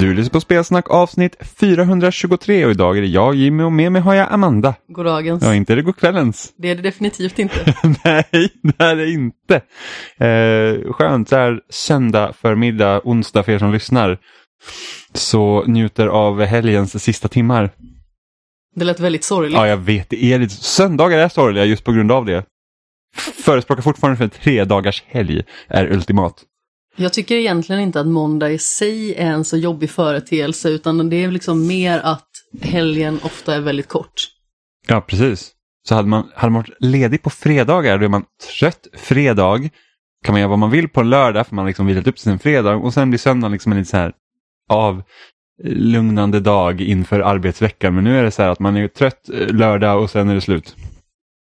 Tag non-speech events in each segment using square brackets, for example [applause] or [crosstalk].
Du lyssnar på Spelsnack avsnitt 423 och idag är det jag Jimmy och med mig har jag Amanda. Goddagens. Ja, inte är det godkvällens. Det är det definitivt inte. [laughs] Nej, det är det inte. Eh, skönt så här söndag förmiddag, onsdag för er som lyssnar. Så njuter av helgens sista timmar. Det lät väldigt sorgligt. Ja, jag vet. Det är lite... Söndagar är sorgliga just på grund av det. Förespråkar fortfarande för en tre dagars helg är ultimat. Jag tycker egentligen inte att måndag i sig är en så jobbig företeelse utan det är liksom mer att helgen ofta är väldigt kort. Ja, precis. Så hade man, hade man varit ledig på fredagar, då är man trött fredag, kan man göra vad man vill på en lördag för man har liksom vilat upp sin fredag och sen blir söndagen liksom en lite så här avlugnande dag inför arbetsveckan. Men nu är det så här att man är trött eh, lördag och sen är det slut.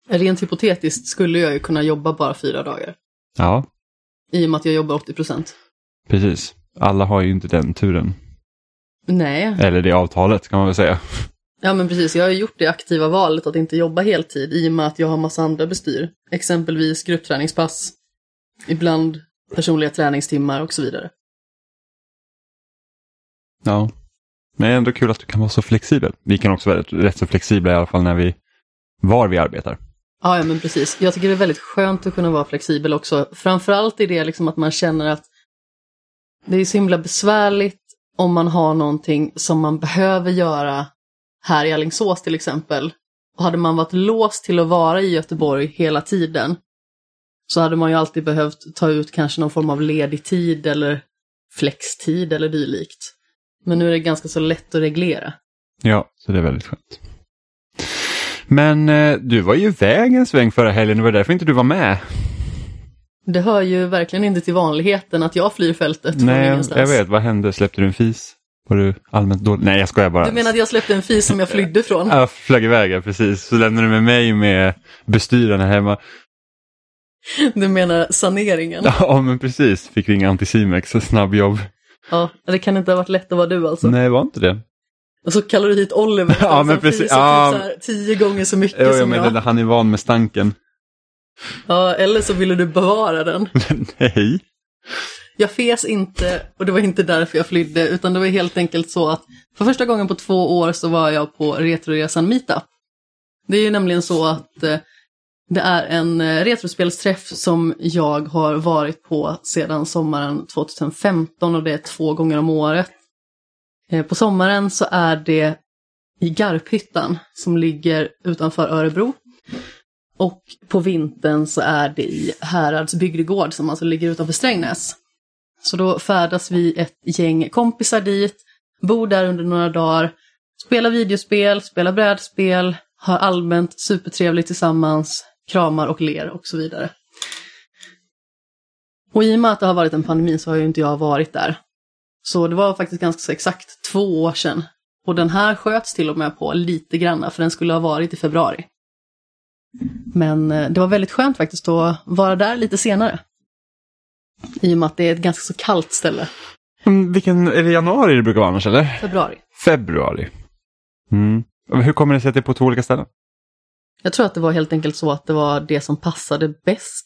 Rent hypotetiskt skulle jag ju kunna jobba bara fyra dagar. Ja, I och med att jag jobbar 80 procent. precis. Alla har ju inte den turen. Nej, Eller det avtalet kan man väl säga. ja men precis. Jag har gjort det aktiva valet att inte jobba heltid i och med att jag har massa andra bestyr. Exempelvis gruppträningspass, ibland personliga träningstimmar och så vidare. Ja. Men det är ändå kul att du kan vara så flexibel. Vi kan också vara rätt, rätt så flexibla i alla fall när vi, var vi arbetar. Ja, ja, men precis. Jag tycker det är väldigt skönt att kunna vara flexibel också. Framförallt i det liksom att man känner att det är så himla besvärligt om man har någonting som man behöver göra här i Alingsås till exempel. Och hade man varit låst till att vara i Göteborg hela tiden så hade man ju alltid behövt ta ut kanske någon form av ledig tid eller flextid eller dylikt. Men nu är det ganska så lätt att reglera. Ja, så det är väldigt skönt. Men eh, du var ju iväg en sväng förra helgen, det var därför inte du var med. Det hör ju verkligen inte till vanligheten att jag flyr fältet Nej, jag vet. Vad hände? Släppte du en fis? Var du allmänt dålig? Nej, jag skojar bara. Du menar att jag släppte en fis som jag flydde [laughs] från? Jag flög iväg, ja, precis. Så lämnade du med mig med bestyrarna hemma. Du menar saneringen? [laughs] Ja, men precis. Fick ringa Anticimex, snabbjobb. Ja, det kan inte ha varit lätt att vara du alltså. Nej, det var inte det. Och så kallar du hit Oliver Ja, som men precis. Ja. typ så här tio gånger så mycket Jo, jag som jag. han är van med stanken. Ja, eller så ville du bevara den. [laughs] Nej. Jag fes inte och det var inte därför jag flydde utan det var helt enkelt så att för första gången på två år så var jag på Retroresan Meetup. Det är ju nämligen så att eh, det är en eh, retrospelsträff som jag har varit på sedan sommaren 2015 och det är två gånger om året. Eh, på sommaren så är det i Garphyttan som ligger utanför Örebro. Och på vintern så är det i Härads bygdegård som alltså ligger utanför Strängnäs. Så då färdas vi ett gäng kompisar dit, bor där under några dagar, spelar videospel, spelar brädspel, har allmänt supertrevligt tillsammans, kramar och ler och så vidare. Och i och med att det har varit en pandemi så har ju inte jag varit där. Så det var faktiskt ganska exakt två år sedan. Och den här sköts till och med på lite granna för den skulle ha varit i februari. Men eh, det var väldigt skönt faktiskt att vara där lite senare. I och med att det är ett ganska så kallt ställe. Mm, Vilken, är det januari det brukar vara annars, eller? Februari. Februari. Mm. Hur kommer det sig att det är på två olika ställen? Jag tror att det var helt enkelt så att det var det som passade bäst.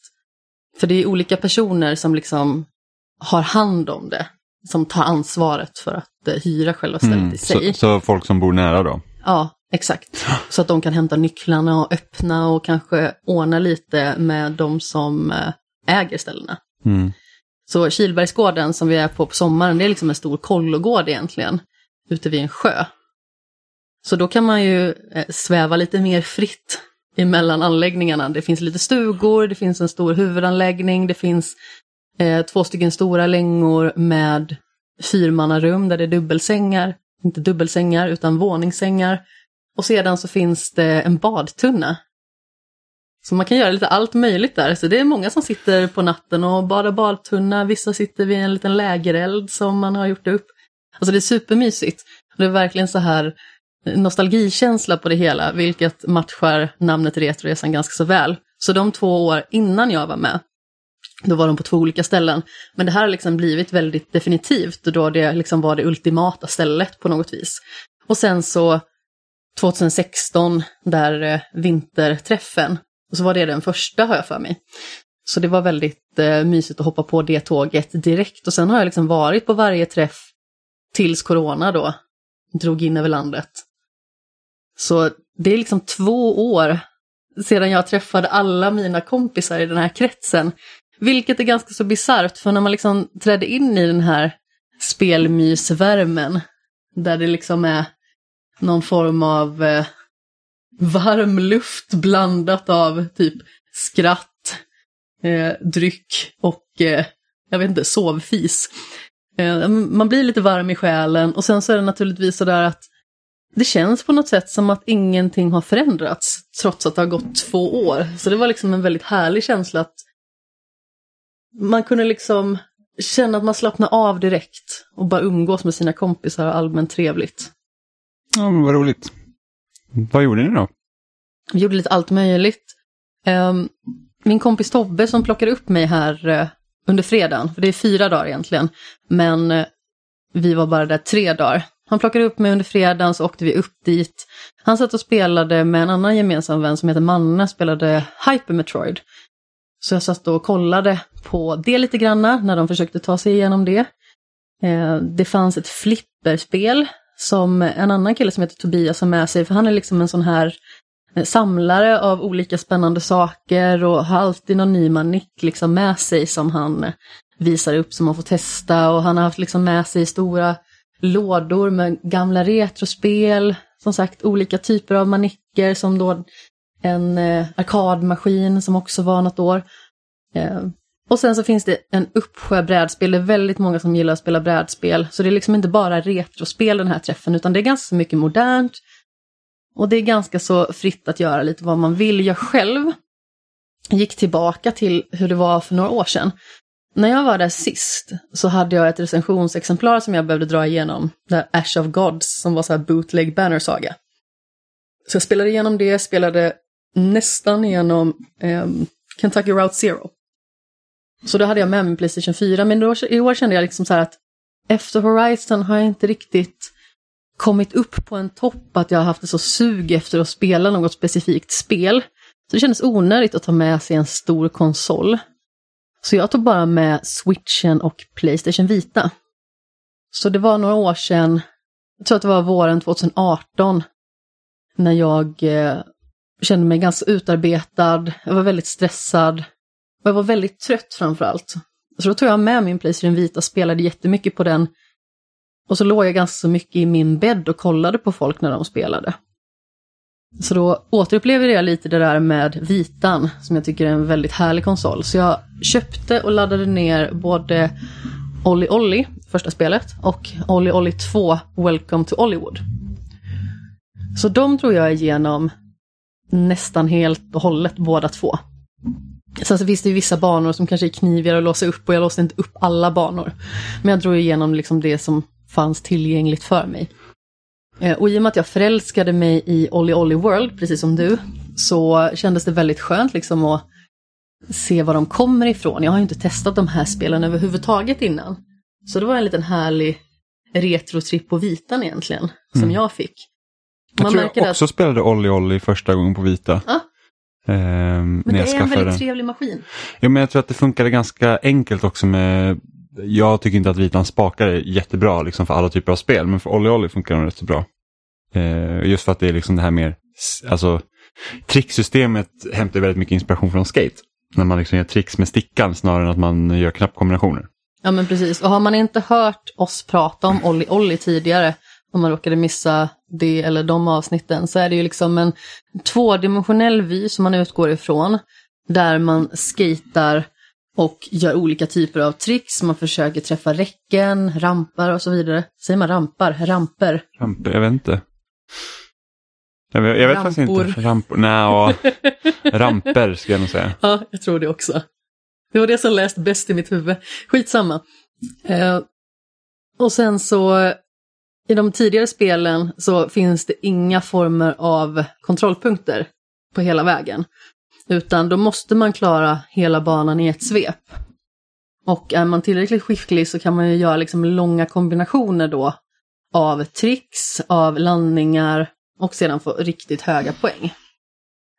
För det är olika personer som liksom har hand om det. Som tar ansvaret för att eh, hyra själva stället Mm. i sig. Så, så folk som bor nära då? Ja, exakt. Så att de kan hämta nycklarna och öppna och kanske ordna lite med de som eh, äger ställena. Mm. Så Kilbergsgården som vi är på på sommaren, det är liksom en stor kollogård egentligen, ute vid en sjö. Så då kan man ju eh, sväva lite mer fritt emellan anläggningarna. Det finns lite stugor, det finns en stor huvudanläggning, det finns eh, två stycken stora längor med fyrmannarum där det är dubbelsängar, inte dubbelsängar utan våningssängar. Och sedan så finns det en badtunna. Så man kan göra lite allt möjligt där. Så det är många som sitter på natten och badar badtunna. Vissa sitter vid en liten lägereld som man har gjort upp. Alltså det är supermysigt. Det är verkligen så här nostalgikänsla på det hela, vilket matchar namnet Retroresan ganska så väl. Så de två år innan jag var med, då var de på två olika ställen. Men det här har liksom blivit väldigt definitivt då det liksom var det ultimata stället på något vis. Och sen så 2016, där eh, vinterträffen, och så var det den första har jag för mig. Så det var väldigt eh, mysigt att hoppa på det tåget direkt och sen har jag liksom varit på varje träff tills corona då drog in över landet. Så det är liksom två år sedan jag träffade alla mina kompisar i den här kretsen. Vilket är ganska så bisarrt, för när man liksom trädde in i den här spelmysvärmen, där det liksom är någon form av eh, varm luft blandat av typ skratt, eh, dryck och eh, jag vet inte, sovfis. Eh, man blir lite varm i själen och sen så är det naturligtvis sådär att det känns på något sätt som att ingenting har förändrats trots att det har gått två år. Så det var liksom en väldigt härlig känsla att man kunde liksom känna att man slappnar av direkt och bara umgås med sina kompisar och allmänt trevligt. Ja, men vad roligt. Vad gjorde ni då? Vi gjorde lite allt möjligt. Um, min kompis Tobbe som plockade upp mig här uh, under fredagen, för det är fyra dagar egentligen, men uh, vi var bara där tre dagar. Han plockade upp mig under fredagen, så åkte vi upp dit. Han satt och spelade med en annan gemensam vän som heter Manne, spelade Hyper Metroid. Så jag satt och kollade på det lite granna när de försökte ta sig igenom det. Eh, det fanns ett flipperspel som en annan kille som heter Tobias har med sig, för han är liksom en sån här eh, samlare av olika spännande saker och har alltid någon ny manick liksom med sig som han eh, visar upp som man får testa och han har haft liksom med sig stora lådor med gamla retrospel, som sagt olika typer av manicker som då en eh, arkadmaskin som också var något år. Eh, och sen så finns det en uppsjö brädspel, det är väldigt många som gillar att spela brädspel. Så det är liksom inte bara retrospel den här träffen, utan det är ganska mycket modernt. Och det är ganska så fritt att göra lite vad man vill. Jag själv gick tillbaka till hur det var för några år sedan. När jag var där sist så hade jag ett recensionsexemplar som jag behövde dra igenom, där Ash of Gods, som var så här bootleg banner saga. Så jag spelade igenom det, spelade nästan igenom eh, Kentucky Route Zero. Så då hade jag med mig Playstation 4, men då, i år kände jag liksom så här att efter Horizon har jag inte riktigt kommit upp på en topp att jag har haft ett så sug efter att spela något specifikt spel. Så det kändes onödigt att ta med sig en stor konsol. Så jag tog bara med switchen och Playstation Vita. Så det var några år sedan, jag tror att det var våren 2018, när jag eh, kände mig ganska utarbetad, jag var väldigt stressad och jag var väldigt trött framför allt. Så då tog jag med min Playstation Vita, spelade jättemycket på den och så låg jag ganska så mycket i min bädd och kollade på folk när de spelade. Så då återupplevde jag lite det där med Vitan, som jag tycker är en väldigt härlig konsol. Så jag köpte och laddade ner både Olli Olli, första spelet, och Olli Olli 2, Welcome to Hollywood. Så de tror jag igenom nästan helt och hållet båda två. Sen så finns det ju vissa banor som kanske är knivigare att låsa upp och jag låste inte upp alla banor. Men jag drog igenom liksom det som fanns tillgängligt för mig. Eh, och i och med att jag förälskade mig i Olly Olly World, precis som du, så kändes det väldigt skönt liksom att se var de kommer ifrån. Jag har ju inte testat de här spelen överhuvudtaget innan. Så det var en liten härlig retrotripp på vitan egentligen, som mm. jag fick. Man jag tror jag också att... spelade Olly Olly första gången på vita. Ja. Ehm, men det är en väldigt trevlig maskin. Ja, men jag tror att det funkade ganska enkelt också med jag tycker inte att vitan spakar är jättebra liksom för alla typer av spel, men för Olly Olly funkar den rätt så bra. Eh, just för att det är liksom det här mer, alltså tricksystemet hämtar väldigt mycket inspiration från skate. När man liksom gör tricks med stickan snarare än att man gör knappkombinationer. Ja men precis, och har man inte hört oss prata om Olly Olly tidigare, om man råkade missa det eller de avsnitten, så är det ju liksom en tvådimensionell vy som man utgår ifrån. Där man skatar och gör olika typer av tricks. Man försöker träffa räcken, rampar och så vidare. Säger man rampar? Ramper? Ramper, jag vet inte. Jag vet, jag vet faktiskt inte. Rampor? Nej, ramper ska jag nog säga. [laughs] Ja, jag tror det också. Det var det som läst bäst i mitt huvud. Skitsamma. Eh, och sen så i de tidigare spelen så finns det inga former av kontrollpunkter på hela vägen. Utan då måste man klara hela banan i ett svep. Och är man tillräckligt skicklig så kan man ju göra liksom långa kombinationer då av tricks, av landningar och sedan få riktigt höga poäng.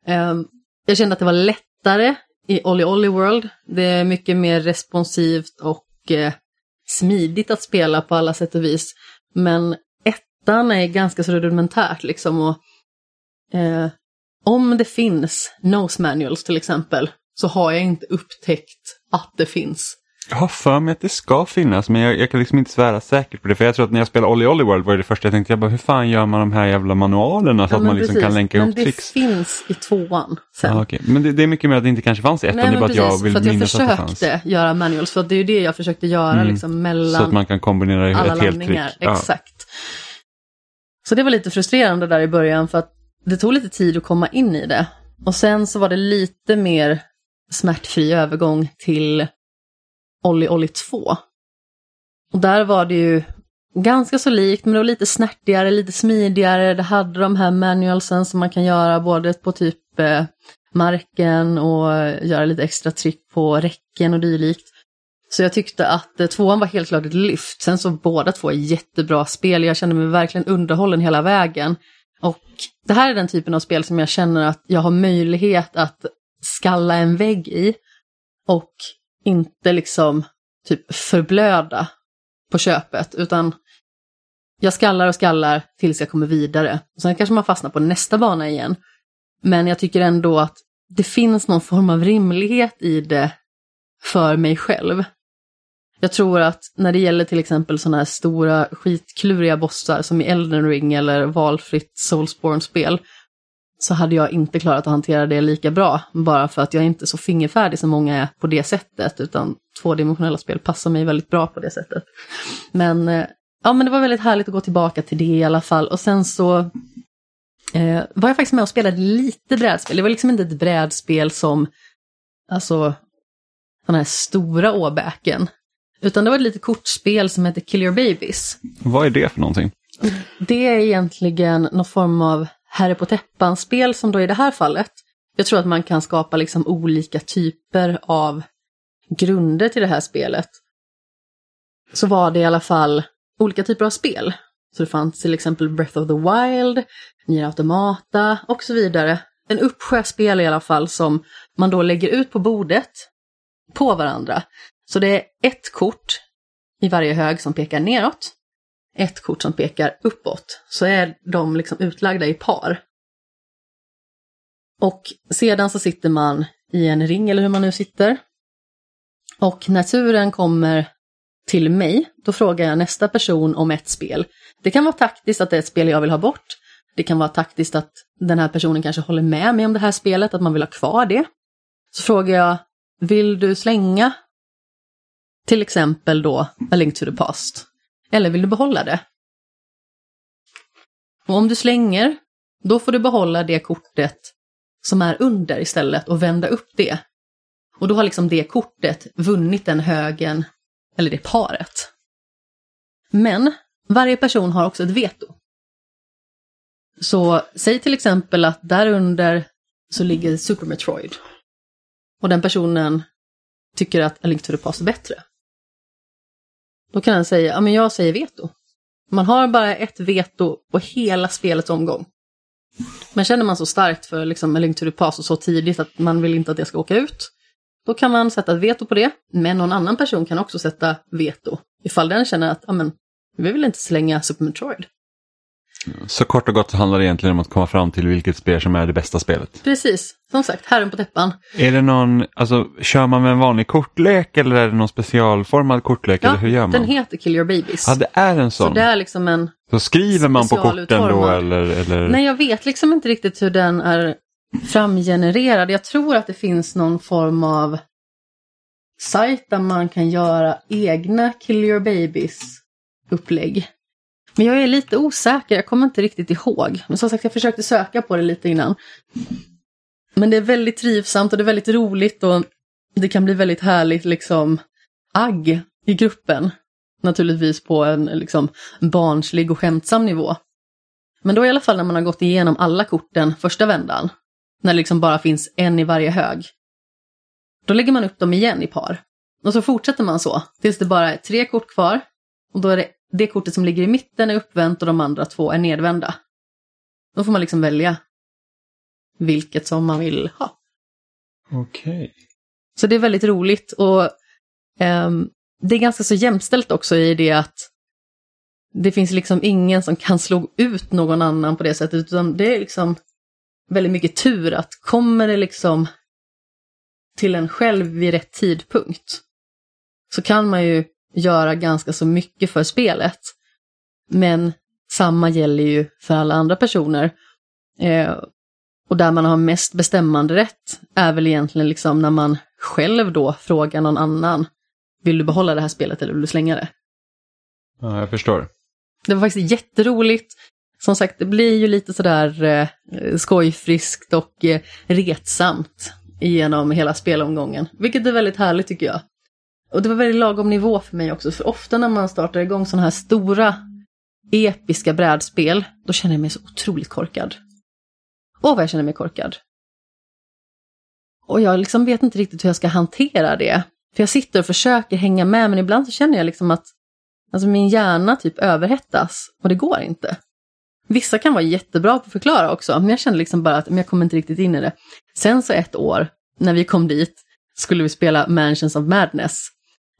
Ehm, jag kände att det var lättare i Olly Olly World. Det är mycket mer responsivt och eh, smidigt att spela på alla sätt och vis. Men ettan är ganska så rudimentärt liksom. Och, eh, om det finns nose manuals till exempel så har jag inte upptäckt att det finns. Jag har för mig att det ska finnas men jag, jag, kan liksom inte svära säkert på det. För jag tror att när jag spelade Olly Olly World var det, det första jag tänkte, jag bara, hur fan gör man de här jävla manualerna så ja, att man liksom kan länka ihop tricks? Men det finns i tvåan sen. Ah, okay. Men det, det, är mycket mer att det inte kanske fanns i ettan, det är bara precis, att jag vill att minnas att det fanns. Jag försökte göra manuals, för det är ju det jag försökte göra mm. liksom mellan Så att man kan kombinera alla ett helt trick. Exakt. Så det var lite frustrerande där i början för att det tog lite tid att komma in i det. Och sen så var det lite mer smärtfri övergång till Olli Olli 2. Och där var det ju ganska så likt, men det var lite snärtigare, lite smidigare. Det hade de här manualsen som man kan göra både på typ eh, marken och eh, göra lite extra tryck på räcken och dylikt. Så jag tyckte att eh, tvåan var helt klart ett lyft. Sen så båda två är jättebra spel. Jag kände mig verkligen underhållen hela vägen. Och det här är den typen av spel som jag känner att jag har möjlighet att skalla en vägg i. Och inte liksom typ förblöda på köpet, utan jag skallar och skallar tills jag kommer vidare. sen kanske man fastnar på nästa bana igen. Men jag tycker ändå att det finns någon form av rimlighet i det för mig själv. Jag tror att när det gäller till exempel sådana här stora skitkluriga bossar som i Elden Ring eller valfritt Soulsborne-spel så hade jag inte klarat att hantera det lika bra. Bara för att jag är inte så fingerfärdig som många är på det sättet. Utan tvådimensionella spel passar mig väldigt bra på det sättet. Men, eh, ja, men det var väldigt härligt att gå tillbaka till det i alla fall. Och sen så eh, var jag faktiskt med och spelade lite brädspel. Det var liksom inte ett brädspel som, alltså, sådana här stora åbäken. Utan det var ett litet kortspel som heter Kill Your Babies. Vad är det för någonting? Det är egentligen någon form av Herre på täppan-spel som då i det här fallet. Jag tror att man kan skapa liksom olika typer av grunder till det här spelet. Så var det i alla fall olika typer av spel. Så det fanns till exempel Breath of the Wild, Nier Automata och så vidare. En uppsjö spel i alla fall som man då lägger ut på bordet på varandra. Så det är ett kort i varje hög som pekar neråt ett kort som pekar uppåt så är de liksom utlagda i par. Och sedan så sitter man i en ring eller hur man nu sitter. Och när turen kommer till mig, då frågar jag nästa person om ett spel. Det kan vara taktiskt att det är ett spel jag vill ha bort. Det kan vara taktiskt att den här personen kanske håller med mig om det här spelet, att man vill ha kvar det. Så frågar jag, vill du slänga till exempel då A Link to the Past? Eller vill du behålla det? Och om du slänger, då får du behålla det kortet som är under istället och vända upp det. Och då har liksom det kortet vunnit den högen, eller det paret. Men varje person har också ett veto. Så säg till exempel att där under så ligger Super Metroid. Och den personen tycker att A Link to the Past är bättre. Då kan han säga, ja men jag säger veto. Man har bara ett veto på hela spelets omgång. Men känner man så starkt för liksom, en Link to the och så tidigt att man vill inte att det ska åka ut, då kan man sätta ett veto på det. Men någon annan person kan också sätta veto. Ifall den känner att, ja men, vi vill inte slänga Super Metroid. Så kort och gott handlar det egentligen om att komma fram till vilket spel som är det bästa spelet. Precis, som sagt, herren på täppan. Är det någon, alltså kör man med en vanlig kortlek eller är det någon specialformad kortlek ja, eller hur gör man? den heter Kill Your Babies. Ja, det är en sån. Så det är liksom en Så skriver man på korten då eller, eller? Nej, jag vet liksom inte riktigt hur den är framgenererad. Jag tror att det finns någon form av sajt där man kan göra egna Kill Your Babies upplägg. Men jag är lite osäker, jag kommer inte riktigt ihåg. Men som sagt, jag försökte söka på det lite innan. Men det är väldigt trivsamt och det är väldigt roligt och det kan bli väldigt härligt liksom agg i gruppen. Naturligtvis på en liksom barnslig och skämtsam nivå. Men då i alla fall när man har gått igenom alla korten första vändan, när det liksom bara finns en i varje hög, då lägger man upp dem igen i par. Och så fortsätter man så tills det bara är tre kort kvar. Och då är det det kortet som ligger i mitten är uppvänt och de andra två är nedvända. Då får man liksom välja vilket som man vill ha. Okej. Okay. Så det är väldigt roligt och um, det är ganska så jämställt också i det att det finns liksom ingen som kan slå ut någon annan på det sättet, utan det är liksom väldigt mycket tur att kommer det liksom till en själv vid rätt tidpunkt så kan man ju göra ganska så mycket för spelet. Men samma gäller ju för alla andra personer. Eh, och där man har mest bestämmande rätt är väl egentligen liksom när man själv då frågar någon annan. Vill du behålla det här spelet eller vill du slänga det? Ja, jag förstår. Det var faktiskt jätteroligt. Som sagt, det blir ju lite sådär eh, skojfriskt och eh, retsamt genom hela spelomgången. Vilket är väldigt härligt tycker jag. Och det var väldigt lagom nivå för mig också, för ofta när man startar igång sådana här stora episka brädspel, då känner jag mig så otroligt korkad. Åh, vad jag känner mig korkad. Och jag liksom vet inte riktigt hur jag ska hantera det. För jag sitter och försöker hänga med, men ibland så känner jag liksom att alltså min hjärna typ överhettas och det går inte. Vissa kan vara jättebra på att förklara också, men jag känner liksom bara att men jag kommer inte riktigt in i det. Sen så ett år, när vi kom dit, skulle vi spela Mansions of Madness.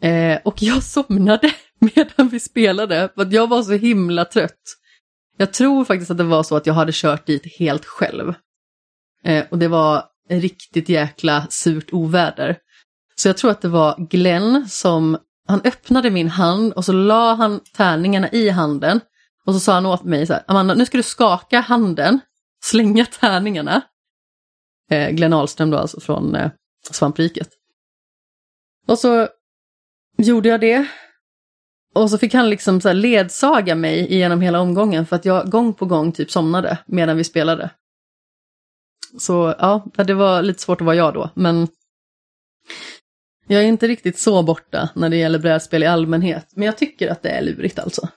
Eh, och jag somnade [laughs] medan vi spelade, för att jag var så himla trött. Jag tror faktiskt att det var så att jag hade kört dit helt själv. Eh, och det var riktigt jäkla surt oväder. Så jag tror att det var Glenn som, han öppnade min hand och så la han tärningarna i handen. Och så sa han åt mig så här, Amanda nu ska du skaka handen, slänga tärningarna. Eh, Glenn Ahlström då alltså från eh, Svampriket. Och så gjorde jag det. Och så fick han liksom så ledsaga mig genom hela omgången för att jag gång på gång typ somnade medan vi spelade. Så ja, det var lite svårt att vara jag då, men jag är inte riktigt så borta när det gäller brädspel i allmänhet. Men jag tycker att det är lurigt alltså.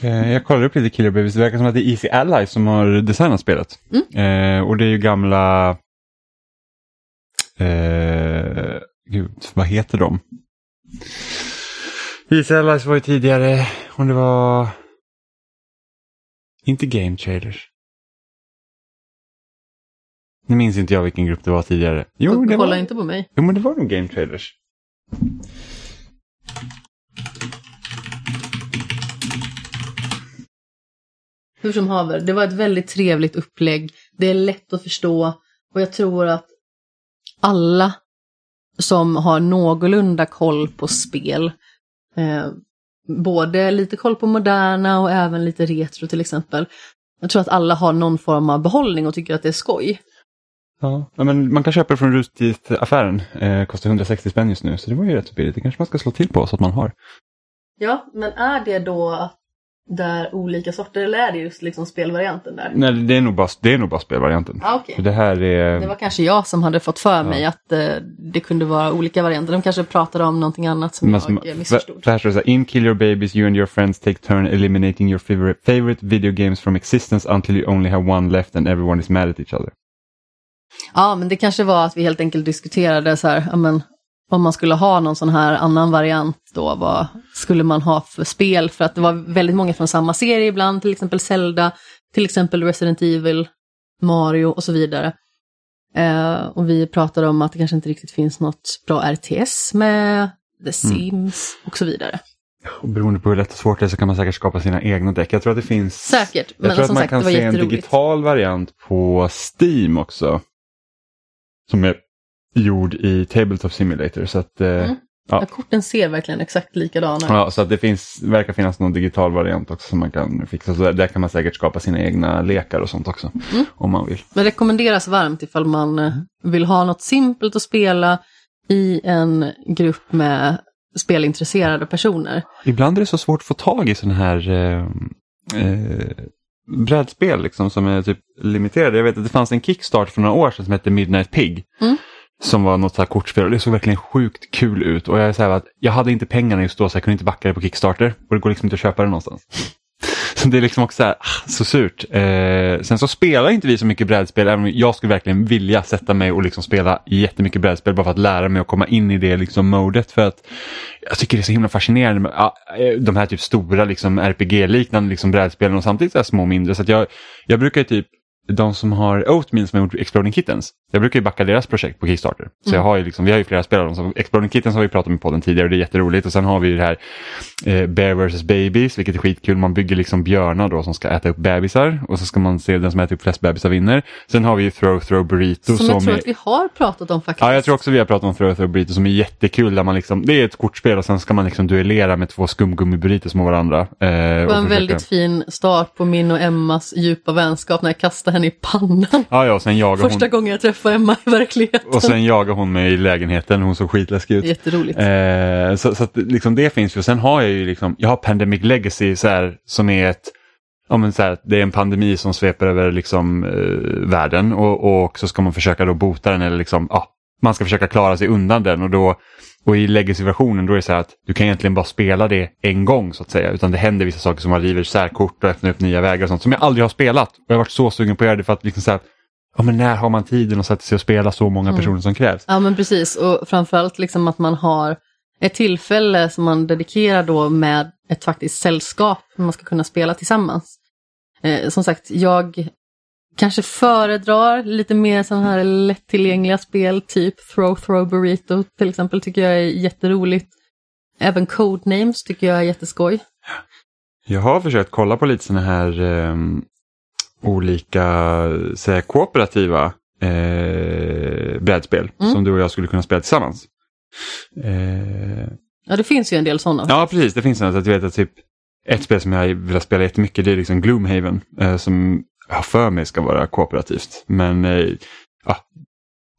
Eh, jag kollade upp lite Killer Babies, det verkar som att det är Easy Ally som har designat spelet. Mm. Eh, och det är ju gamla... Eh, gud, vad heter de? Easy Allies var ju tidigare, och det var... Inte Game Trailers. Nu minns inte jag vilken grupp det var tidigare. Jo, det Kolla var... inte på mig. Jo, men det var nog Game Trailers. Hur som haver, det var ett väldigt trevligt upplägg. Det är lätt att förstå och jag tror att alla som har någorlunda koll på spel, eh, både lite koll på moderna och även lite retro till exempel. Jag tror att alla har någon form av behållning och tycker att det är skoj. Ja, men man kan köpa det från Roostit-affären. Eh, kostar 160 spänn just nu, så det var ju rätt så billigt. Det kanske man ska slå till på så att man har. Ja, men är det då där olika sorter eller är det just liksom spelvarianten där? Nej, det är nog bara, det är nog bara spelvarianten. Ah. För Det här är... Det var kanske jag som hade fått för mig att eh, det kunde vara olika varianter. De kanske pratade om någonting annat som Men jag för- missförstod. för här står det så här, In Kill Your Babies you and your friends take turn eliminating your favorite, favorite video games from existence until you only have one left and everyone is mad at each other. Ja, men det kanske var att vi helt enkelt diskuterade så här, ja, men, om man skulle ha någon sån här annan variant då, vad skulle man ha för spel? För att det var väldigt många från samma serie ibland, till exempel Zelda, till exempel Resident Evil, Mario och så vidare. Eh, och vi pratade om att det kanske inte riktigt finns något bra RTS med The Sims och så vidare. Och beroende på hur lätt och svårt det är så kan man säkert skapa sina egna däck. Jag tror att det finns... Säkert, Jag men tror att man sagt, kan se en digital variant på Steam också. Som är gjord i Tabletop Simulator. Så att, eh, Mm. ja. Ja, korten ser verkligen exakt likadana ut. Ja, så att det finns, verkar finnas någon digital variant också som man kan fixa. Så där, där kan man säkert skapa sina egna lekar och sånt också. Mm. Om man vill. Men rekommenderas varmt ifall man eh, vill ha något simpelt att spela i en grupp med spelintresserade personer. Ibland är det så svårt att få tag i sådana här eh, eh, brädspel liksom, som är typ limiterade. Jag vet att det fanns en Kickstart för några år sedan som hette Midnight Pig. Mm. Som var något så här kortspel och det såg verkligen sjukt kul ut. Och jag, är så här att jag hade inte pengarna just då så jag kunde inte backa det på Kickstarter. Och det går liksom inte att köpa det någonstans. [laughs] Så det är liksom också så, här, ah, så surt. Eh, sen så spelar inte vi så mycket brädspel, även om jag skulle verkligen vilja sätta mig och liksom spela jättemycket brädspel bara för att lära mig att komma in i det liksom modet. För att jag tycker det är så himla fascinerande med ah, eh, de här typ stora liksom RPG-liknande liksom brädspelen och samtidigt så här små och mindre. Så att jag, jag brukar ju typ de som har Oatmeal som har gjort Exploding Kittens. Jag brukar ju backa deras projekt på Kickstarter. Så jag har ju liksom, vi har ju flera spelare. Som, Exploding Kittens har vi pratat om i podden tidigare och det är jätteroligt. Och sen har vi det här eh, Bear vs Babies, vilket är skitkul. Man bygger liksom björnar då som ska äta upp bebisar. Och så ska man se den som äter upp flest bebisar vinner. Sen har vi ju Throw Throw Burrito. Som jag tror är, att vi har pratat om faktiskt. Ja, jag tror också vi har pratat om Throw Throw Burrito som är jättekul. Där man liksom, det är ett kortspel och sen ska man liksom duellera med två skumgummi-burritos mot varandra. Eh, Det var en försöka- väldigt fin start på min och Emmas djupa vänskap när jag kastade henne i pannan. Ja, ja, och sen jagar Första hon, gången jag träffade Emma i verkligheten. och sen jagar hon mig i lägenheten. Hon såg skitläskig ut. Jätteroligt. Eh, så så att, liksom, det finns ju. Och sen har jag ju liksom, jag har Pandemic Legacy så här, som är ett Ja, men så här, det är en pandemi som sveper över liksom, eh, världen och, och så ska man försöka då bota den eller liksom, ja, man ska försöka klara sig undan den och då och i legacy-versionen då är det så här att du kan egentligen bara spela det en gång så att säga utan det händer vissa saker som man river särkort och öppnar upp nya vägar och sånt som jag aldrig har spelat. Och jag har varit så sugen på att göra det för att liksom så här, ja men när har man tiden att sätta sig och spela så många personer som krävs? Ja men precis och framförallt liksom att man har ett tillfälle som man dedikerar då med ett faktiskt sällskap man ska kunna spela tillsammans. Eh, som sagt, jag kanske föredrar lite mer sådana här lättillgängliga spel, typ Throw Throw Burrito till exempel, tycker jag är jätteroligt. Även Codenames tycker jag är jätteskoj. Jag har försökt kolla på lite sådana här ehm, olika säga, kooperativa eh, brädspel Mm. som du och jag skulle kunna spela tillsammans. Eh, Ja, det finns ju en del sådana. ja, precis. Det finns något. att Jag vet att typ ett spel som jag vill spela jättemycket det är liksom Gloomhaven eh, som har för mig ska vara kooperativt. Men eh, ja,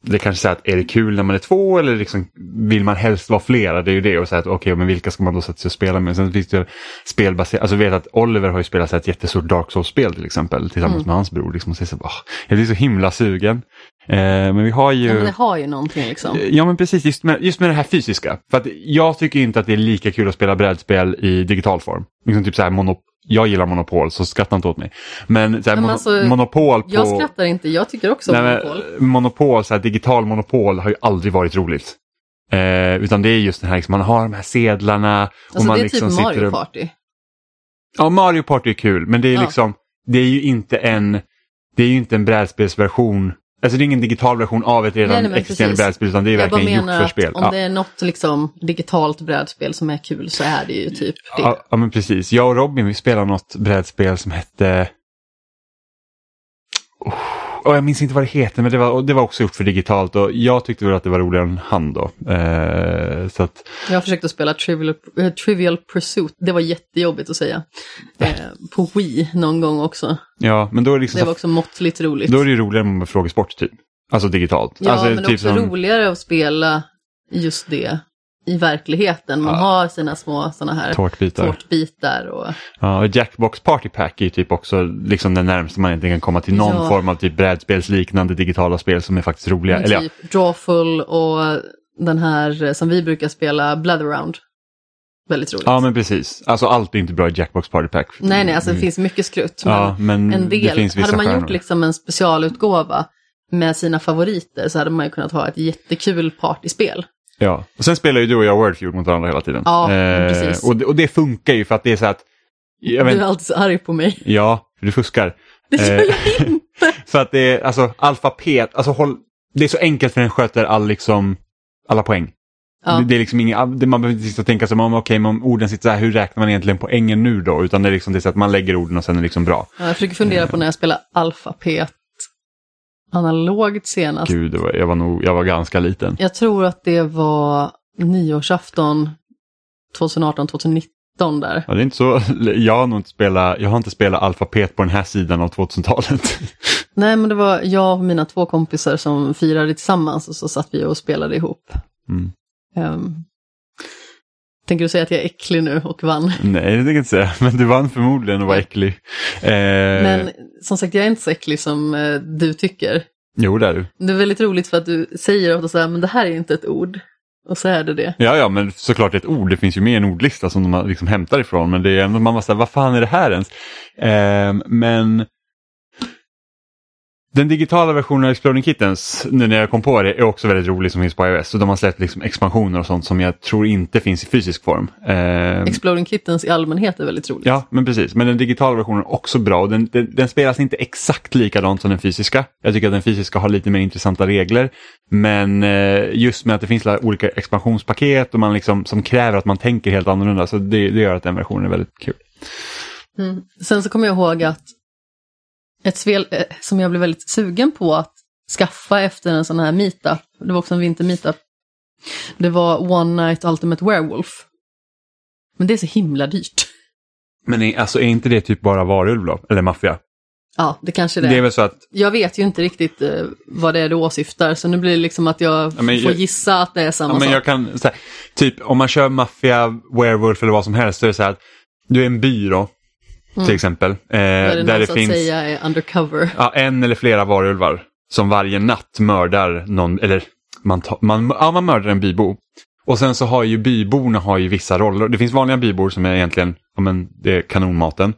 det kanske säger att är det kul när man är två eller liksom, vill man helst vara flera? Det är ju det och säga att okej, men vilka ska man då sätta sig och spela med? Sen finns det spelbaserat, alltså jag vet att Oliver har ju spelat så ett jättestort Dark Souls-spel till exempel tillsammans Mm. med hans bror. Liksom, och säger så, "Åh, jag blir så himla sugen. Eh, men vi har ju... Ja, men det har ju någonting liksom. Ja men precis, just med, just med det här fysiska. För att jag tycker inte att det är lika kul att spela brädspel i digital form. Liksom typ så här monop jag gillar Monopol så skratta inte åt mig. Men, så här, Men alltså, Monopol på... Jag skrattar inte, jag tycker också Nej, Monopol. men, monopol, så här, digital monopol har ju aldrig varit roligt. Eh, utan det är just det här, liksom, man har de här sedlarna. och Alltså man det är liksom typ Mario och- Party. Ja, Mario Party är kul, men det är Ja. liksom, det är ju inte en, det är ju inte en brädspelsversion. Alltså det är ingen digital version av ett redan Nej, nej, existerande brädspel utan det är Jag verkligen gjort för spel. om Ja. det är något liksom digitalt brädspel som är kul så är det ju typ det. Ja, ja men precis. Jag och Robin vi spelade något brädspel som hette... Oh, oh, jag minns inte vad det heter men det var, och det var också gjort för digitalt och jag tyckte väl att det var roligare än han då. Eh, så att, Jag har försökt att spela Trivial, eh, Trivial Pursuit, det var jättejobbigt att säga. Eh, på Wii någon gång också. ja, men då är det liksom Det var också måttligt roligt. då är det ju roligare med frågesport typ. Alltså digitalt. Ja, alltså, men det är också som- roligare att spela just det i verkligheten. Man Ja. har sina små sådana här Tårtbitar. tårtbitar och Ja, och Jackbox Party Pack är ju typ också liksom det närmaste man egentligen kan komma till någon Ja. form av typ brädspelsliknande digitala spel som är faktiskt roliga. Eller ja, typ Drawful och den här som vi brukar spela, Blatherround. Väldigt roligt. ja, men precis. Alltså allt är inte bra i Jackbox Party Pack. Nej, nej, alltså det Mm. finns mycket skrutt. Men Ja, men en det del, finns vissa hade man stjärnor. gjort liksom en specialutgåva med sina favoriter så hade man ju kunnat ha ett jättekul partyspel. Ja, och sen spelar ju du och jag Wordfeud mot varandra hela tiden. Ja, precis. Och det, och det funkar ju för att det är så att... Du är alltid så arg på mig. Ja, för du fuskar. Det gör Eh, jag inte. [laughs] För att det är alltså alfabet, alltså håll, det är så enkelt för den sköter all liksom, alla poäng. Ja. Det, det är liksom inga, det- man behöver inte sitta och tänka sig om, okej, men om orden sitter så här, hur räknar man egentligen poängen nu då? Utan det är liksom det är så att man lägger orden och sen är det liksom bra. Ja, Jag försöker fundera på när jag spelar alfapet analogt senast. Gud, var, jag var nog, jag var ganska liten. Jag tror att det var nyårsafton 2018-2019 där. Ja, det är inte så, [laughs] jag har nog inte spelat, jag har inte spelat alfabet på den här sidan av 2000-talet. [laughs] Nej, men det var jag och mina två kompisar som firade tillsammans och så satt vi och spelade ihop. Mm. Ehm, tänker du säga att jag är äcklig nu och vann? Nej, det tänker jag inte säga, men du vann förmodligen och var äcklig. Eh, Men som sagt, jag är inte så äcklig som eh, du tycker. Jo, det är du. Det är väldigt roligt för att du säger ofta så här, men det här är inte ett ord. Och så är det det. Ja, ja, men såklart ett ord. Det finns ju med en ordlista som de liksom hämtar ifrån. Men det är ändå, man var så här, vad fan är det här ens? Eh, men Den digitala versionen av Exploding Kittens, nu när jag kom på det, är också väldigt rolig som finns på iOS. Så de har släppt liksom expansioner och sånt som jag tror inte finns i fysisk form. Eh, Exploding Kittens i allmänhet är väldigt roligt. Ja, men precis. Men den digitala versionen är också bra och den, den, den spelas inte exakt likadant som den fysiska. Jag tycker att den fysiska har lite mer intressanta regler. Men eh, just med att det finns olika expansionspaket och man liksom, som kräver att man tänker helt annorlunda så det, det gör att den versionen är väldigt kul. Mm. Sen så kommer jag ihåg att ett spel eh, som jag blev väldigt sugen på att skaffa efter en sån här meetup, det var också en vinter-meetup, det var One Night Ultimate Werewolf. Men det är så himla dyrt. Men är, alltså, är inte det typ bara varulv då? Eller maffia? Ja, det kanske det är. Det är väl så att... Jag vet ju inte riktigt uh, vad det är du åsyftar, så nu blir det liksom att jag ja, får jag... gissa att det är samma ja, men sak. Jag kan, här, typ om man kör maffia, werewolf eller vad som helst, så är det så här att du är en by då, mm. Till exempel. Eh, där det, det finns säga undercover. Ja, en eller flera varulvar som varje natt mördar någon, eller man, ta, man, ja, man mördar en bybo. Och sen så har ju byborna har ju vissa roller. Det finns vanliga bybor som är egentligen, ja men det är kanonmaten.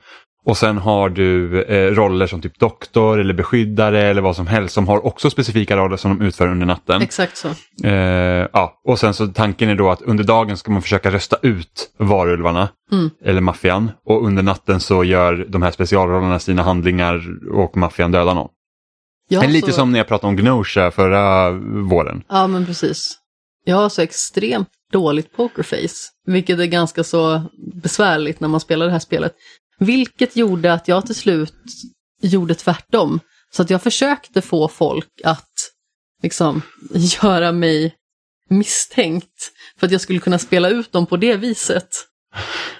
Och sen har du eh, roller som typ doktor eller beskyddare eller vad som helst som har också specifika roller som de utför under natten. Exakt så. Eh, ja. Och sen så tanken är då att under dagen ska man försöka rösta ut varulvarna mm. eller maffian och under natten så gör de här specialrollerna sina handlingar och maffian dödar någon. Ja, lite så... som när jag pratade om Gnosha förra våren. Ja men precis. Jag har så extremt dåligt pokerface, vilket är ganska så besvärligt när man spelar det här spelet. Vilket gjorde att jag till slut gjorde tvärtom. Så att jag försökte få folk att liksom [laughs] göra mig misstänkt. För att jag skulle kunna spela ut dem på det viset.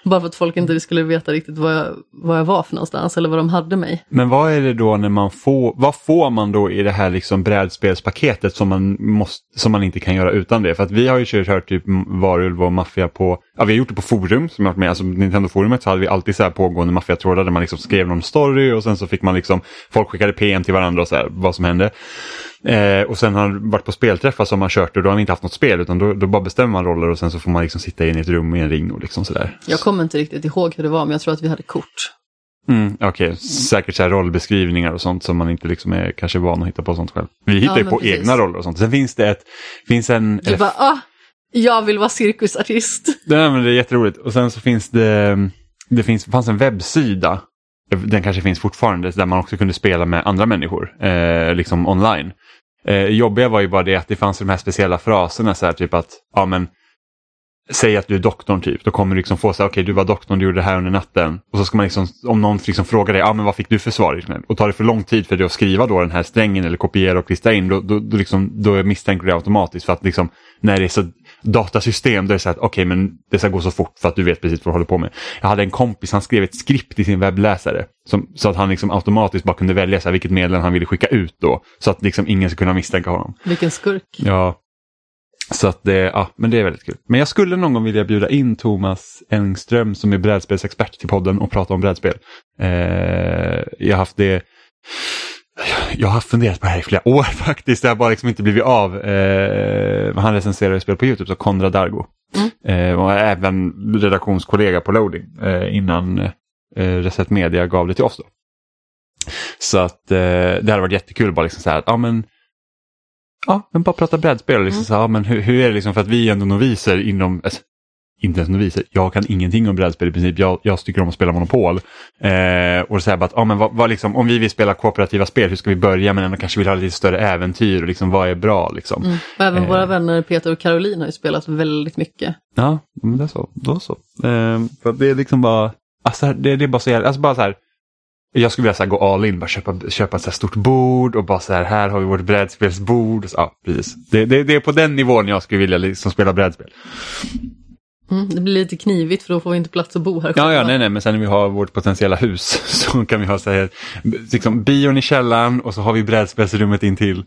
Bara för att folk inte skulle veta riktigt vad jag, vad jag var för någonstans eller vad de hade mig. Men vad är det då när man får, vad får man då i det här liksom brädspelspaketet som man, måste, som man inte kan göra utan det? För att vi har ju kört typ Varulv och Maffia på, ja vi har gjort det på forum som jag varit med, alltså Nintendo-forumet så hade vi alltid så här pågående maffiatrådar där man liksom skrev någon story och sen så fick man liksom, folk skickade PM till varandra och så här, vad som hände. Eh, och sen har han varit på spelträffar som man kört och då har han inte haft något spel utan då, då bara bestämmer man roller och sen så får man liksom sitta in i ett rum i en ring och liksom sådär. Jag kommer inte riktigt ihåg hur det var men jag tror att vi hade kort. Mm, Okej, okay. säkert så rollbeskrivningar och sånt som man inte liksom är kanske van att hitta på sånt själv. Vi hittar ja, ju på precis. egna roller och sånt. Sen finns det ett, finns en... Du bara, ah, jag vill vara cirkusartist. Nej men det är jätteroligt. Och sen så finns det, det finns, fanns en webbsida den kanske finns fortfarande, där man också kunde spela med andra människor, eh, liksom online. Eh, jobbiga var ju bara det att det fanns de här speciella fraserna, så här, typ att, ja men, säg att du är doktorn typ, då kommer du liksom få så här, okej okay, du var doktorn, du gjorde det här under natten. Och så ska man liksom, om någon liksom frågar dig, ja men vad fick du för svar? Liksom, och tar det för lång tid för dig att skriva då den här strängen eller kopiera och klistra in, då, då, då, liksom, då misstänker du det automatiskt för att liksom, när det är så datasystem, då är det så att okej okay, men det ska gå så fort för att du vet precis vad du håller på med. Jag hade en kompis, han skrev ett skript i sin webbläsare som, så att han liksom automatiskt bara kunde välja så här, vilket meddelande han ville skicka ut då. Så att liksom ingen skulle kunna misstänka honom. Vilken skurk. Ja, så att det, ja, men det är väldigt kul. Men jag skulle någon gång vilja bjuda in Thomas Engström som är brädspelsexpert till podden och prata om brädspel. Eh, jag har haft det jag har funderat på det här i flera år [laughs] faktiskt. Det har bara liksom inte blivit av. Eh, han recenserar spel på Youtube, så Konrad Dargo. Mm. Eh, och även redaktionskollega på Loading eh, innan eh, Reset Media gav det till oss. Då. Så att eh, det hade varit jättekul bara liksom så här, ja men Ja, men bara prata brädspel. Liksom, mm. så, ja, men hur, hur, är det liksom för att vi är ändå noviser inom, alltså, inte ens noviser, jag kan ingenting om brädspel i princip. Jag, jag tycker om att spela Monopol. Eh, och så här, att, ja, men vad, vad liksom, om vi vill spela kooperativa spel, hur ska vi börja? Men ändå kanske vill ha lite större äventyr och liksom, vad är bra? Liksom. Mm. Även eh, våra vänner Peter och Caroline har ju spelat väldigt mycket. Ja, men det är så. Då så. Eh, för det är liksom bara, alltså, det, det är bara så jävla, alltså bara så här, jag skulle vilja så här, gå all in, bara köpa, köpa ett så stort bord och bara så här, här har vi vårt brädspelsbord. ja, precis. Det, det, det, är på den nivån jag skulle vilja liksom spela brädspel. Mm, det blir lite knivigt för då får vi inte plats att bo här. Ja, ja, nej, nej, men sen när vi har vårt potentiella hus [laughs] så kan vi ha så här, liksom, bion i källaren och så har vi brädspelsrummet intill.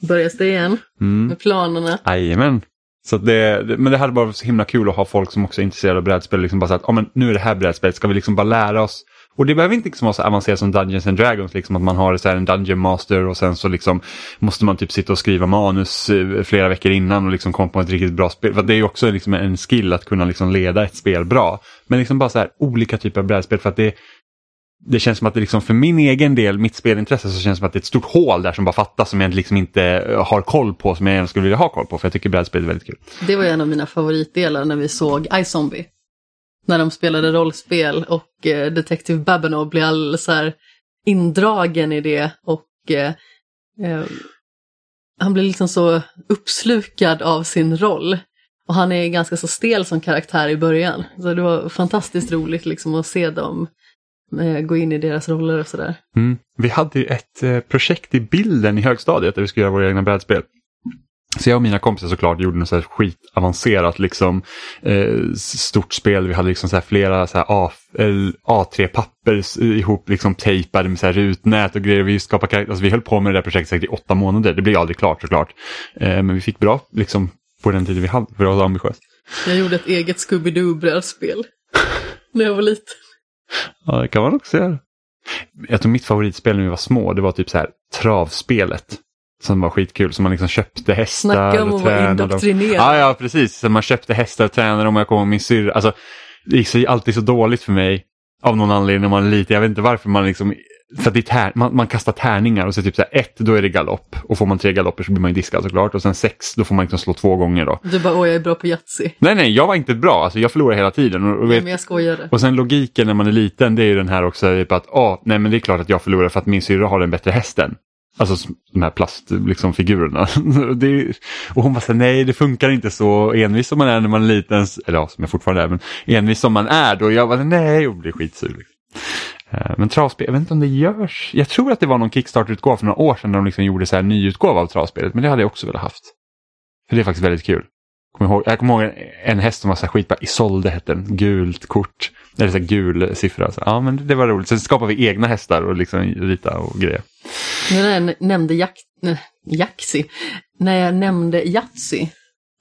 Börjas det igen mm. med planerna? Jajamän. Så det, men det hade bara varit så himla kul att ha folk som också är intresserade av brädspel. Liksom bara så att, ja, men nu är det här brädspelet, ska vi liksom bara lära oss och det behöver inte liksom vara så avancerat som Dungeons and Dragons, liksom att man har så en Dungeon Master och sen så liksom måste man typ sitta och skriva manus eh, flera veckor innan och liksom komma på ett riktigt bra spel. För det är ju också liksom en skill att kunna liksom leda ett spel bra. Men liksom bara så här olika typer av brädspel för att det det känns som att det liksom för min egen del, mitt spelintresse, så känns det som att det är ett stort hål där som bara fattas som jag liksom inte eh, har koll på, som jag gärna skulle vilja ha koll på, för jag tycker brädspel är väldigt kul. Det var en av mina favoritdelar när vi såg iZombie. När de spelade rollspel och eh, Detective Babinov blev alldeles så här indragen i det och eh, eh, han blir liksom så uppslukad av sin roll. Och han är ganska så stel som karaktär i början. Så det var fantastiskt roligt liksom att se dem eh, gå in i deras roller och sådär. Mm. Vi hade ju ett eh, projekt i bilden i högstadiet där vi skulle göra våra egna brädspel. Så jag och mina kompisar såklart gjorde något så här skitavancerat liksom, eh, stort spel. Vi hade liksom så flera så A, A3-papper ihop liksom tejpade med så rutnät och grejer. Vi, skapade, alltså, vi höll på med det där projektet i åtta månader. Det blev aldrig klart såklart. Eh, men vi fick bra liksom, på den tiden vi hade, för det var ambitiöst. Jag gjorde ett eget Scooby-Doo-brädspel [laughs] när jag var liten. Ja, det kan man också göra. Jag tror mitt favoritspel när vi var små, det var typ så här travspelet. Som var skitkul, så man liksom köpte hästar Snacka om och att vara indoktrinerad. Ja, ja, precis. Så man köpte hästar och tränade dem och jag kommer ihåg min syrra. Alltså, det gick så, alltid så dåligt för mig av någon anledning när man är liten. Jag vet inte varför man liksom för det är tär, man, man kastar tärningar och så typ så här, ett då är det galopp och får man tre galopper så blir man ju diskad såklart och sen sex då får man liksom slå två gånger då. Du bara, åh jag är bra på Yatzy. Nej nej, jag var inte bra, alltså jag förlorade hela tiden. Och, och, Nej, vet, men jag skojade. och sen logiken när man är liten det är ju den här också typ att, ah, nej men det är klart att jag förlorar för att min syrra har den bättre hästen. Alltså de här plastfigurerna. Liksom, figurerna. [laughs] det och hon bara så här, nej det funkar inte så envis som man är när man är liten. Eller ja, som jag fortfarande är, men envis som man är då. Jag bara nej och blir skitsur. Liksom. Eh, men travspel, jag vet inte om det görs. Jag tror att det var någon Kickstarter-utgåva för några år sedan när de liksom gjorde så här nyutgåva av travspelet. Men det hade jag också velat haft. För det är faktiskt väldigt kul. Kommer ihåg, jag kommer ihåg en, en häst som var så här skitbra. Isolde hette den. Gult kort. Eller så här gul siffra. Så, ja men det var roligt. Sen skapade vi egna hästar och liksom rita och grejer. Nu när jag nämnde jak när jag nämnde Yatzy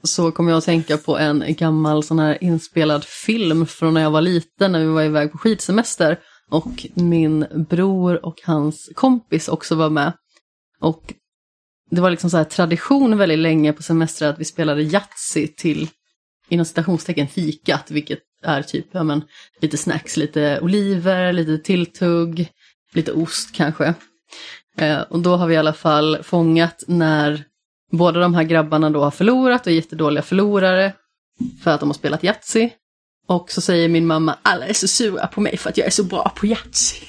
så kom jag att tänka på en gammal sån här inspelad film från när jag var liten när vi var iväg på skidsemester och min bror och hans kompis också var med. Och det var liksom så här tradition väldigt länge på semestrar att vi spelade Yatzy till inom citationstecken fikat, vilket är typ ja, men, lite snacks, lite oliver, lite tilltugg, lite ost kanske. Eh, och då har vi i alla fall fångat när båda de här grabbarna då har förlorat och är jättedåliga förlorare för att de har spelat Yatzy. Och så säger min mamma, alla är så sura på mig för att jag är så bra på Yatzy.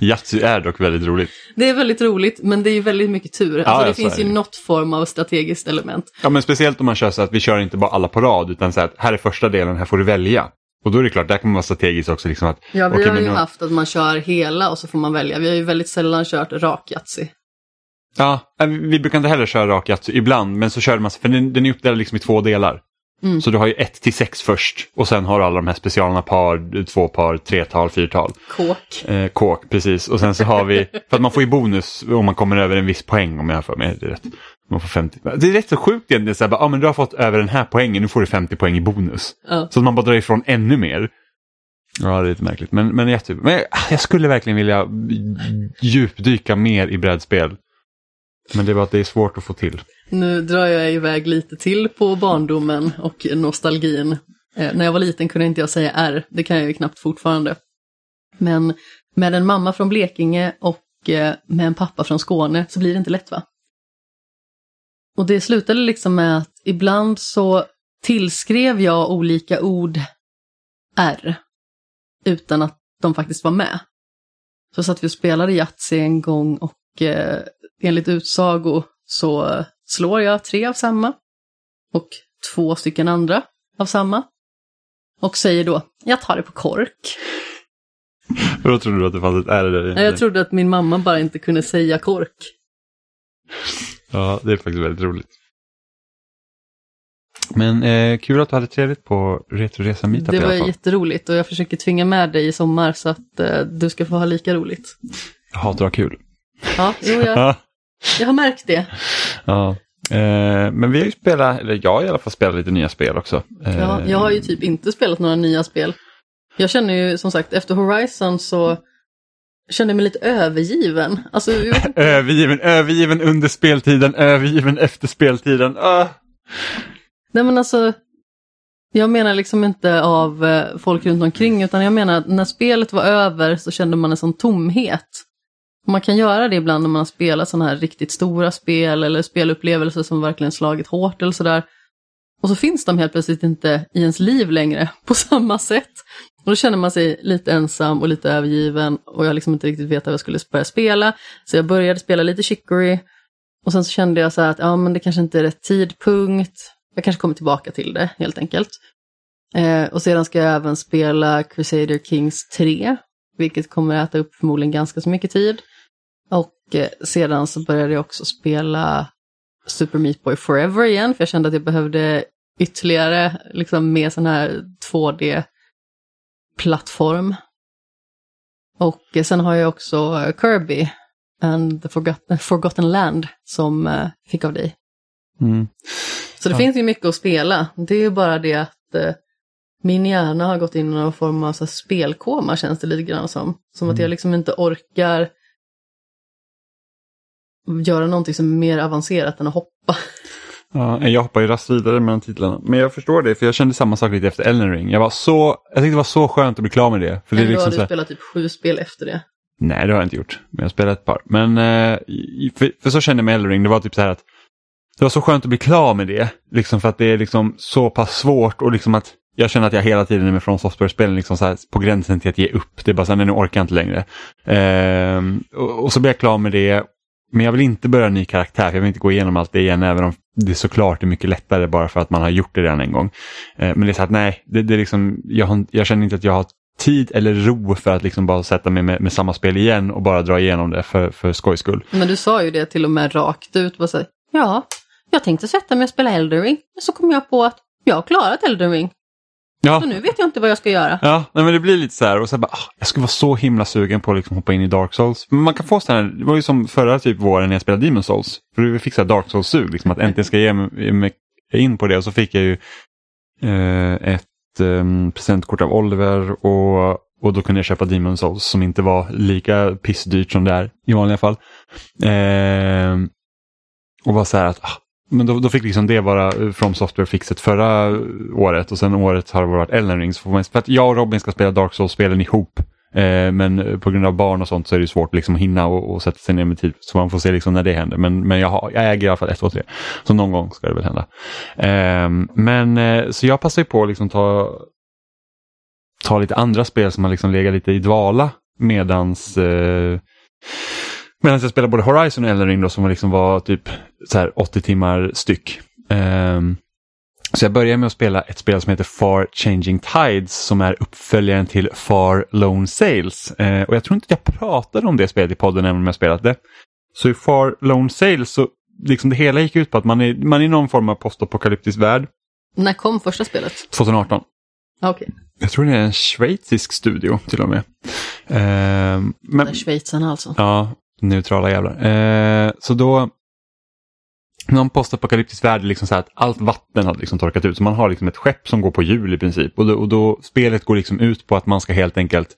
Yatzy är dock väldigt roligt. Det är väldigt roligt, men det är ju väldigt mycket tur. Alltså, ja, det så finns ju det. något form av strategiskt element. Ja men speciellt om man kör så att vi kör inte bara alla på rad utan så att här är första delen, här får du välja. Och då är det klart, där kommer man vara strategiskt också. Liksom att, Ja, vi okej, har ju nu- haft att man kör hela och så får man välja. Vi har ju väldigt sällan kört rak Yatzy. Ja, äh, vi brukar inte heller köra rak Yatzy ibland, men så kör man, för den, den är uppdelad liksom i två delar. Mm. Så du har ju 1 till 6 först och sen har du alla de här specialerna par, två par, tretal, fyrtal. Kåk. Eh, kåk, precis. Och sen så har vi, för att man får ju bonus om man kommer över en viss poäng om jag har för mig det rätt. Man får 50. Det är rätt så sjukt egentligen, så här, bara, ah, men du har fått över den här poängen, nu får du 50 poäng i bonus. Ja. Så att man bara drar ifrån ännu mer. Ja, det är lite märkligt. Men, men, jätte... men ah, jag skulle verkligen vilja djupdyka mer i brädspel. Men det är bara att det är svårt att få till. Nu drar jag iväg lite till på barndomen och nostalgin. Eh, när jag var liten kunde inte jag säga R, det kan jag ju knappt fortfarande. Men med en mamma från Blekinge och eh, med en pappa från Skåne så blir det inte lätt va? Och det slutade liksom med att ibland så tillskrev jag olika ord R utan att de faktiskt var med. Så satt vi och spelade Yatzy en gång och eh, enligt utsago så slår jag tre av samma och två stycken andra av samma. Och säger då, jag tar det på kork. [laughs] Då trodde du att det fanns ett R där Jag trodde att min mamma bara inte kunde säga kork. Ja, det är faktiskt väldigt roligt. Men eh, kul att du hade trevligt på Retroresa Meetup Det var jätteroligt och jag försöker tvinga med dig i sommar så att eh, du ska få ha lika roligt. Jag hatar att ha kul. Ja, jo, jag, Ja. jag har märkt det. ja. Eh, men vi har ju spelat, eller jag har i alla fall spelat lite nya spel också. Eh, Ja, jag har ju typ inte spelat några nya spel. Jag känner ju som sagt efter Horizon så jag mig lite övergiven. Alltså. [laughs] Övergiven, övergiven under speltiden, övergiven efter speltiden. Ah. nej men alltså, Jag menar liksom inte av eh, folk runt omkring utan jag menar att när spelet var över så kände man en sån tomhet. Man kan göra det ibland när man har spelat sådana här riktigt stora spel eller spelupplevelser som verkligen slagit hårt eller sådär. Och så finns de helt plötsligt inte i ens liv längre [laughs] på samma sätt. Och då känner man sig lite ensam och lite övergiven och jag liksom inte riktigt vet vad jag skulle börja spela. Så jag började spela lite Chicory och sen så kände jag så här att ja, men det kanske inte är rätt tidpunkt. Jag kanske kommer tillbaka till det helt enkelt. Eh, och sedan ska jag även spela Crusader Kings 3, vilket kommer att äta upp förmodligen ganska så mycket tid. Och eh, sedan så började jag också spela Super Meat Boy Forever igen, för jag kände att jag behövde ytterligare liksom mer sån här 2D-plattform. Och eh, sen har jag också eh, Kirby and the Forgotten, Forgotten Land som uh, fick av dig. Mm. Så det Ja. finns ju mycket att spela. Det är ju bara det att uh, min hjärna har gått in i någon form av så spelkoma känns det lite grann som. Som att Mm. jag liksom inte orkar göra någonting som är mer avancerat än att hoppa. Ja, jag hoppar ju raskt vidare mellan titlarna. Men jag förstår det, för jag kände samma sak lite efter Elden Ring. Jag, var så, jag tyckte det var så skönt att bli klar med det. För det Ändå liksom har du här, spelat typ sju spel efter det. Nej, det har jag inte gjort. Men jag har spelat ett par. Men eh, för, för så kände jag med Elden Ring, det var typ så här att det var så skönt att bli klar med det. Liksom för att det är liksom så pass svårt och liksom att jag känner att jag hela tiden är med från software-spelen liksom så här på gränsen till att ge upp. Det är bara så här, nej, nu orkar jag inte längre. Ehm, och, och så blir jag klar med det. Men jag vill inte börja en ny karaktär, för jag vill inte gå igenom allt det igen, även om det såklart är mycket lättare bara för att man har gjort det redan en gång. Eh, men det är så att nej, det, det är liksom, jag, jag känner inte att jag har tid eller ro för att liksom bara sätta mig med, med samma spel igen och bara dra igenom det för, för skojs skull. Men du sa ju det till och med rakt ut. Bara så här, ja, jag tänkte sätta mig och spela Elden Ring. Men så kom jag på att jag har klarat Elden Ring. Ja, Så nu vet jag inte vad jag ska göra. ja nej, men det blir lite så här och så här bara, ah, jag skulle vara så himla sugen på att liksom hoppa in i Dark Souls. Men man kan få sådana här, det var ju som förra typ våren när jag spelade Demon Souls. För du fick så Dark Souls-sug, liksom att äntligen ska jag ge mig in på det och så fick jag ju eh, ett eh, presentkort av Oliver och, och då kunde jag köpa Demon Souls som inte var lika pissdyrt som det är i vanliga fall. Eh, och var så här att, ah, men då, då fick liksom det vara eh, From Software-fixet förra året och sen året har det varit Elden Ring. Man, för att jag och Robin ska spela Dark Souls-spelen ihop. Eh, men eh, på grund av barn och sånt så är det svårt liksom att hinna och, och sätta sig ner med tid. Så man får se liksom när det händer. Men, men jag, har, jag äger i alla fall 1, 2, 3. Så någon gång ska det väl hända. Eh, men eh, så jag passar ju på att liksom ta, ta lite andra spel som har liksom legat lite i dvala medans eh, Medan jag spelade både Horizon och Elden Ring då, som liksom var typ så här 80 timmar styck. Ehm, så jag började med att spela ett spel som heter Far Changing Tides som är uppföljaren till Far Lone Sales. Eh, och jag tror inte att jag pratade om det spelet i podden även om jag spelat det. Så i Far Lone Sales så liksom det hela gick ut på att man är, man är i någon form av postapokalyptisk värld. När kom första spelet? 2018. Ah, Okej, Jag tror det är en schweizisk studio till och med. Ehm, men, okay. schweizarna alltså. Ja, neutrala jävlar. Eh, så då, någon postapokalyptisk värld, är liksom så här att allt vatten har liksom torkat ut. Så man har liksom ett skepp som går på hjul i princip. Och då, och då spelet går liksom ut på att man ska helt enkelt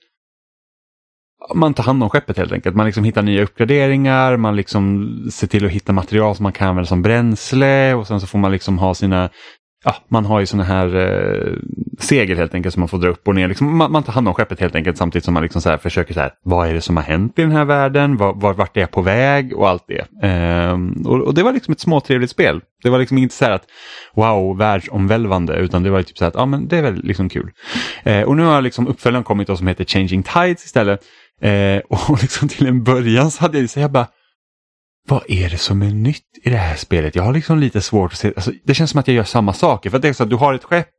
man tar hand om skeppet helt enkelt. Man liksom hittar nya uppgraderingar, man liksom ser till att hitta material som man kan använda som bränsle och sen så får man liksom ha sina Ja, man har ju sådana här eh, segel helt enkelt som man får dra upp och ner. Liksom, man, man tar hand om skeppet helt enkelt samtidigt som man liksom så här försöker så här, vad är det som har hänt i den här världen? Var, var, vart är jag på väg? Och allt det. Ehm, och, och det var liksom ett småtrevligt spel. Det var liksom inte så här att wow, världsomvälvande, utan det var typ så här att ja, men det är väl liksom kul. Eh, och nu har liksom uppföljaren kommit då som heter Changing Tides istället. Eh, [laughs] och liksom till en början så hade jag ju så jag bara vad är det som är nytt i det här spelet? Jag har liksom lite svårt att se. Alltså, det känns som att jag gör samma saker. För att det är så att du har ett skepp,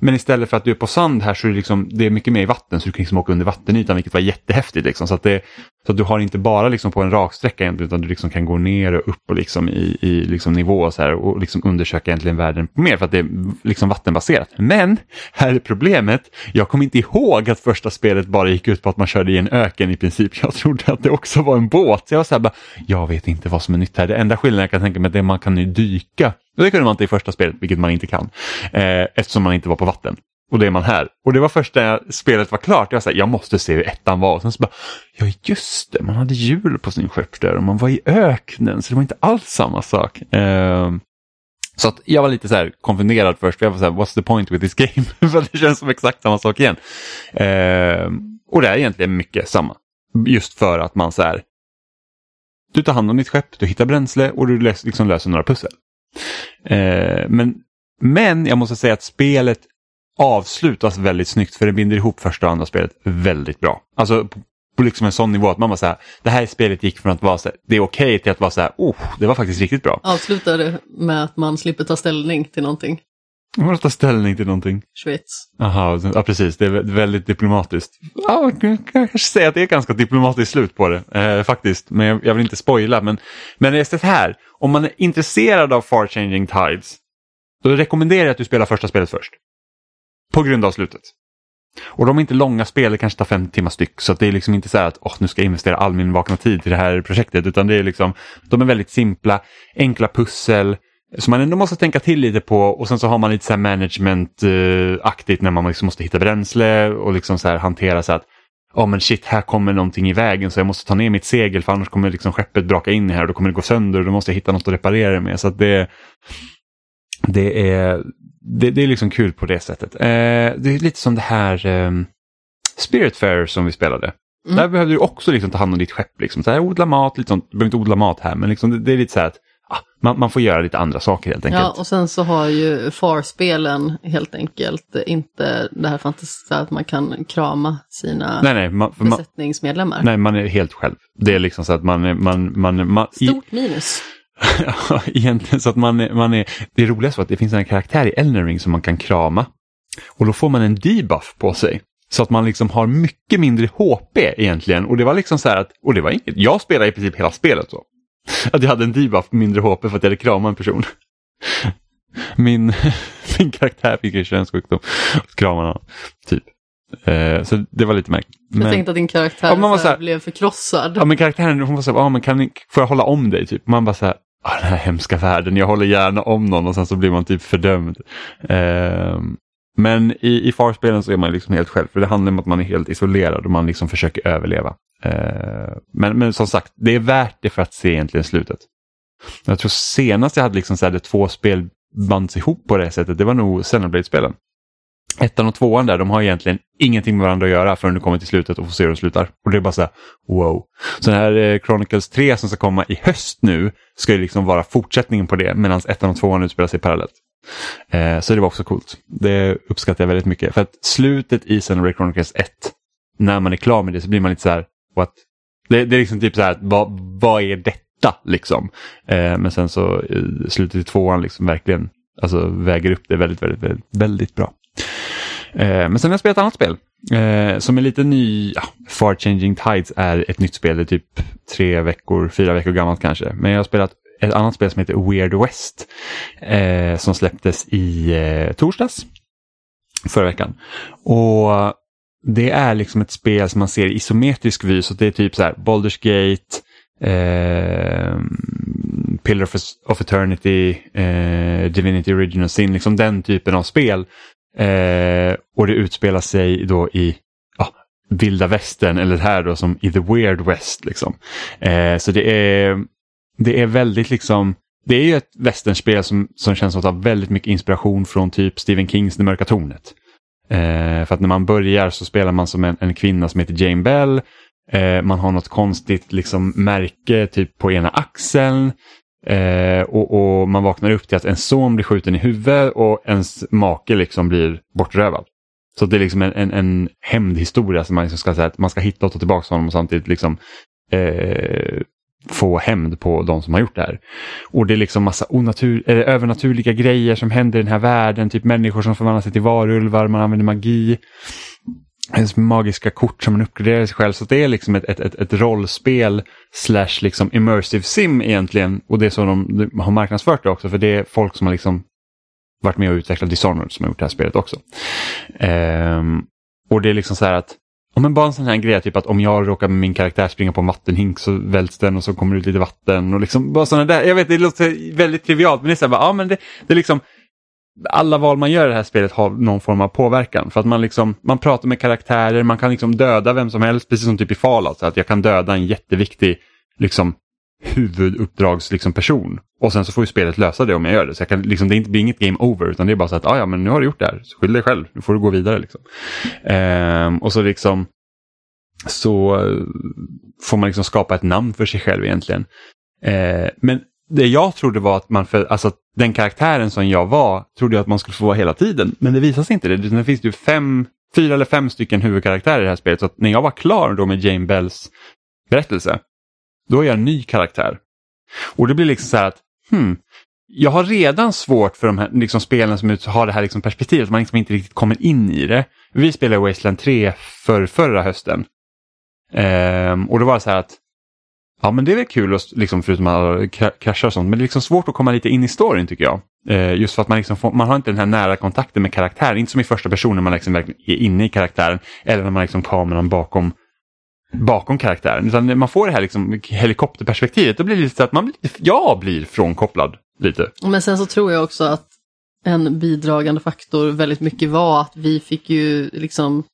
men istället för att du är på sand här så är det, liksom, det är mycket mer i vatten. Så du kan liksom åka under vattenytan, vilket var jättehäftigt. Liksom. Så, att det, så att du har inte bara liksom på en raksträcka egentligen, utan du liksom kan gå ner och upp och liksom i, i liksom nivå och, så här, och liksom undersöka egentligen världen mer för att det är liksom vattenbaserat. Men här är problemet, jag kommer inte ihåg att första spelet bara gick ut på att man körde i en öken i princip. Jag trodde att det också var en båt. Så jag var så här, bara, jag vet inte vad som är nytt här. Det enda skillnaden jag kan tänka mig är att man kan ju dyka. Och det kunde man inte i första spelet, vilket man inte kan. Eh, eftersom man inte var på vatten. Och det är man här. Och det var först när spelet var klart, jag sa jag måste se hur ettan var. Och sen så bara, ja just det, man hade hjul på sin skeppsdörr och man var i öknen, så det var inte alls samma sak. Eh, Så att jag var lite så här konfunderad först, för jag var så här, what's the point with this game? [laughs] för det känns som exakt samma sak igen. Eh, och det är egentligen mycket samma. Just för att man så här, du tar hand om ditt skepp, du hittar bränsle och du liksom löser några pussel. Eh, men, men jag måste säga att spelet avslutas väldigt snyggt för det binder ihop första och andra spelet väldigt bra. Alltså på, på liksom en sån nivå att man bara säger det här spelet gick från att vara så här, det är okej okay, till att vara så här, oh, det var faktiskt riktigt bra. Avslutar det med att man slipper ta ställning till någonting. Man måste ta ställning till någonting. Schweiz. Jaha, ja precis. Det är väldigt diplomatiskt. Ja, jag kan kanske säga att det är ganska diplomatiskt slut på det eh, faktiskt. Men jag, jag, vill inte spoila. Men, men det är så här, om man är intresserad av Far Changing Tides, då rekommenderar jag att du spelar första spelet först. På grund av slutet. Och de är inte långa spel, det kanske tar fem timmar styck. Så det är liksom inte så här att oh, nu ska jag investera all min vakna tid till det här projektet. Utan det är liksom, de är väldigt simpla, enkla pussel som man ändå måste tänka till lite på och sen så har man lite så här management-aktigt när man liksom måste hitta bränsle och liksom så här hantera så att ja oh, men shit, här kommer någonting i vägen så jag måste ta ner mitt segel för annars kommer liksom skeppet braka in här och då kommer det gå sönder och då måste jag hitta något att reparera det med. Så att det, det, är, det, det är liksom kul på det sättet. Eh, det är lite som det här eh, Spiritfarer som vi spelade. Mm. Där behövde du också liksom ta hand om ditt skepp. Liksom. Så här, odla mat, lite sånt. du behöver inte odla mat här men liksom, det, det är lite så här att ah, man, man, får göra lite andra saker helt enkelt. Ja, och sen så har ju FAR-spelen helt enkelt inte det här fantastiska att man kan krama sina nej, nej, man, besättningsmedlemmar. nej, man är helt själv. Det är liksom så att man... man, man, man Stort minus. [laughs] ja, egentligen så att man, man är... Det är roligast för att det finns en karaktär i Elden Ring som man kan krama. Och då får man en debuff på sig. Så att man liksom har mycket mindre HP egentligen. Och det var liksom så här att, och det var inget, jag spelade i princip hela spelet så. Att jag hade en debuff på mindre HP för att jag hade kramat en person. [laughs] Min, [laughs] min karaktär fick en könssjukdom. Kramade honom, typ. Eh, så det var lite märkligt. Jag tänkte att din karaktär ja, man så här, blev förkrossad. Ja men karaktären hon var så här, ah, men kan, får jag hålla om dig? Typ. Man bara så här, ah, den här hemska världen, jag håller gärna om någon och sen så blir man typ fördömd. Eh, men i, i farspelen så är man liksom helt själv, för det handlar om att man är helt isolerad och man liksom försöker överleva. Eh, men, men som sagt, det är värt det för att se egentligen slutet. Jag tror senast jag hade liksom så här, två spel bands ihop på det sättet, det var nog Xenoblade-spelen. Ettan och tvåan där, de har egentligen ingenting med varandra att göra förrän du kommer till slutet och får se hur de slutar. Och det är bara så här, wow. Så den här eh, Chronicles 3 som ska komma i höst nu ska ju liksom vara fortsättningen på det medan ettan och tvåan utspelar sig parallellt. Eh, så det var också coolt. Det uppskattar jag väldigt mycket. För att slutet i Xenoblade Chronicles 1, när man är klar med det så blir man lite så här, what? Det, det är liksom typ så här, vad, vad är detta liksom? Eh, men sen så eh, slutet i tvåan liksom verkligen alltså, väger upp det väldigt, väldigt, väldigt, väldigt bra. Eh, men sen har jag spelat ett annat spel eh, som är lite ny. Ja, Far Changing Tides är ett nytt spel, det är typ tre veckor, fyra veckor gammalt kanske. Men jag har spelat ett annat spel som heter Weird West eh, som släpptes i eh, torsdags förra veckan. Och det är liksom ett spel som man ser i isometrisk vy, så det är typ så här Baldur's Gate, eh, Pillar of, of Eternity, eh, Divinity Original Sin, liksom den typen av spel. Eh, och det utspelar sig då i ja, vilda västern eller här då som i the weird west. Liksom. Eh, så det är, det är väldigt liksom det är ju ett västernspel som, som känns som att ha väldigt mycket inspiration från typ Stephen Kings Det mörka tornet. Eh, för att när man börjar så spelar man som en, en kvinna som heter Jane Bell. Eh, man har något konstigt liksom, märke typ på ena axeln. Eh, och, och, man vaknar upp till att en son blir skjuten i huvudet och ens make liksom blir bortrövad. Så det är liksom en, en, en hämndhistoria som man liksom ska säga att man ska hitta och ta tillbaka honom och samtidigt liksom eh, få hämnd på de som har gjort det här. Och det är liksom massa onatur eller övernaturliga grejer som händer i den här världen. Typ människor som förvandlar sig till varulvar, man använder magi. Magiska kort som man uppgraderar sig själv. Så det är liksom ett, ett, ett, ett rollspel slash liksom immersive sim egentligen. Och det är så de, de har marknadsfört det också. För det är folk som har liksom varit med och utvecklat Dishonored som har gjort det här spelet också. Um, och det är liksom så här att om en bara en sån här grej, typ att om jag råkar med min karaktär springa på en vattenhink så välts den och så kommer det ut lite vatten. och liksom bara sådana där, Jag vet, det låter väldigt trivialt, men det är så här, bara, ja men det, det är liksom alla val man gör i det här spelet har någon form av påverkan. För att man, liksom, man pratar med karaktärer, man kan liksom döda vem som helst, precis som typ i Fallout. Så att jag kan döda en jätteviktig liksom, huvuduppdragsperson. Liksom, person. och sen så får ju spelet lösa det om jag gör det. Så jag kan, liksom, det blir inget game over utan det är bara så att ah, ja, men nu har du gjort det här, skyll dig själv, nu får du gå vidare. Liksom. Ehm, och så liksom så eh, får man liksom skapa ett namn för sig själv egentligen. Ehm, men det jag trodde var att man, för, alltså den karaktären som jag var, trodde jag att man skulle få vara hela tiden. Men det visar sig inte det. Det finns ju fem, fyra eller fem stycken huvudkaraktärer i det här spelet. Så när jag var klar då med Jane Bells berättelse, då är jag en ny karaktär. Och det blir liksom så här att, hmm, jag har redan svårt för de här liksom, spelen som har det här liksom, perspektivet, man liksom inte riktigt kommer in i det. Vi spelade Wasteland 3 för förra hösten. Ehm, och då var det så här att, ja men det är väl kul, att, liksom, förutom alla kraschar och sånt, men det är liksom svårt att komma lite in i storyn tycker jag. Eh, just för att man, liksom får, man har inte den här nära kontakten med karaktären, inte som i första personen man liksom verkligen är inne i karaktären, eller när man liksom kameran bakom bakom karaktären. Utan man får det här liksom helikopterperspektivet. Då blir det lite så att man blir, jag blir frånkopplad lite. Men sen så tror jag också att en bidragande faktor väldigt mycket var att vi fick ju liksom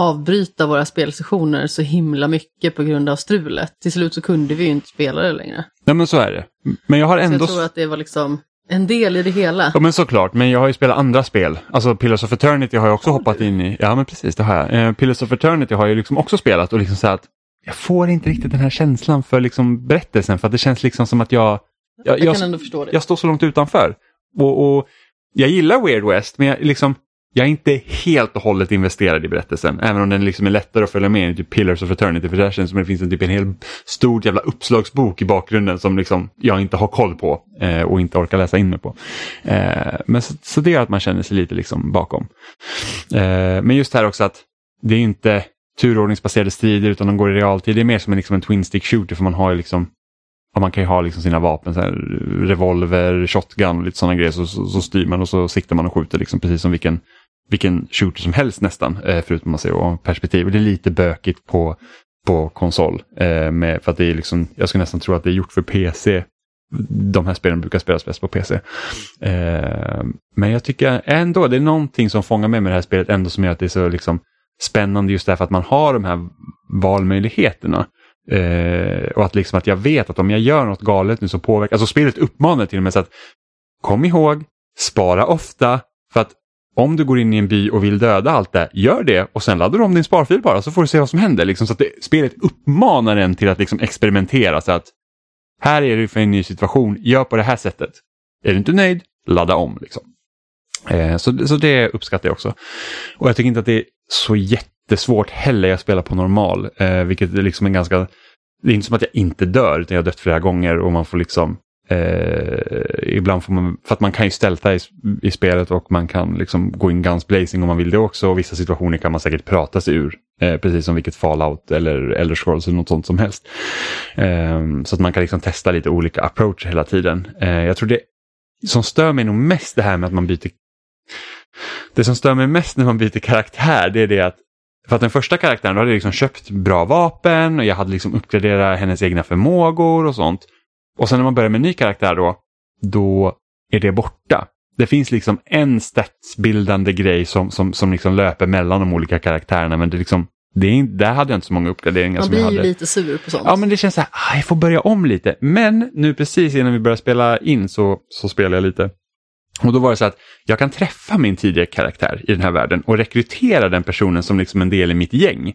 avbryta våra spelsessioner så himla mycket på grund av strulet. Till slut så kunde vi ju inte spela det längre. Nej men så är det. Men jag har ändå... Så jag tror att det var liksom en del i det hela. Ja men såklart, men jag har ju spelat andra spel. Alltså Pillars of Eternity har jag också hoppat in i. Ja men precis, det har jag. Eh, Pillars of Eternity har jag liksom också spelat och liksom så att jag får inte riktigt den här känslan för liksom berättelsen för att det känns liksom som att jag... Jag, jag, jag. Jag står så långt utanför. Och, och jag gillar Weird West men jag liksom jag är inte helt och hållet investerad i berättelsen, även om den liksom är lättare att följa med i typ Pillars of Eternity, för där känns som det finns en, typ en hel stor jävla uppslagsbok i bakgrunden som liksom jag inte har koll på eh, och inte orkar läsa in mig på. Eh, men så, så, det gör att man känner sig lite liksom bakom. Eh, men just här också att det är inte turordningsbaserade strider utan de går i realtid. Det är mer som en, liksom en twin stick shooter för man har ju liksom och man kan ju ha liksom sina vapen, så här, revolver, shotgun och lite sådana grejer. Så, så, så, styr man och så siktar man och skjuter liksom, precis som vilken vilken shooter som helst nästan, eh, förutom man ser perspektiv. Det är lite bökigt på, på konsol. Eh, med, för att det är liksom, jag skulle nästan tro att det är gjort för PC. De här spelen brukar spelas bäst på PC. Eh, men jag tycker ändå, det är någonting som fångar med med det här spelet ändå som gör att det är så liksom spännande just därför att man har de här valmöjligheterna. Och att liksom att jag vet att om jag gör något galet nu så påverkar, alltså spelet uppmanar till och med så att kom ihåg, spara ofta, för att om du går in i en by och vill döda allt det, gör det och sen laddar du om din sparfil bara så får du se vad som händer. Liksom, så att det, spelet uppmanar en till att liksom experimentera. Så att här är du för en ny situation, gör på det här sättet. Är du inte nöjd, ladda om. Liksom. Eh, så, så det uppskattar jag också. Och jag tycker inte att det är så jättesvårt heller. Jag spelar på normal, eh, vilket är liksom en ganska... Det är inte som att jag inte dör, utan jag har dött flera gånger och man får liksom Eh, ibland får man, för att man kan ju stälta i, i spelet och man kan liksom gå in guns blazing om man vill det också. Och vissa situationer kan man säkert prata sig ur. Eh, precis som vilket Fallout eller Elder Scrolls eller något sånt som helst. Eh, så att man kan liksom testa lite olika approach hela tiden. Eh, jag tror det som stör mig nog mest det här med att man byter det som stör mig mest när man byter karaktär det är det att för att den första karaktären då hade jag liksom köpt bra vapen och jag hade liksom uppgraderat hennes egna förmågor och sånt. Och sen när man börjar med en ny karaktär då, då är det borta. Det finns liksom en statsbildande grej som, som, som liksom löper mellan de olika karaktärerna men det liksom, det är, där hade jag inte så många uppgraderingar. Man som jag blir ju lite sur på sånt. Ja men det känns så här, ah, jag får börja om lite. Men nu precis innan vi börjar spela in så, så spelar jag lite. Och då var det så att jag kan träffa min tidigare karaktär i den här världen och rekrytera den personen som liksom en del i mitt gäng.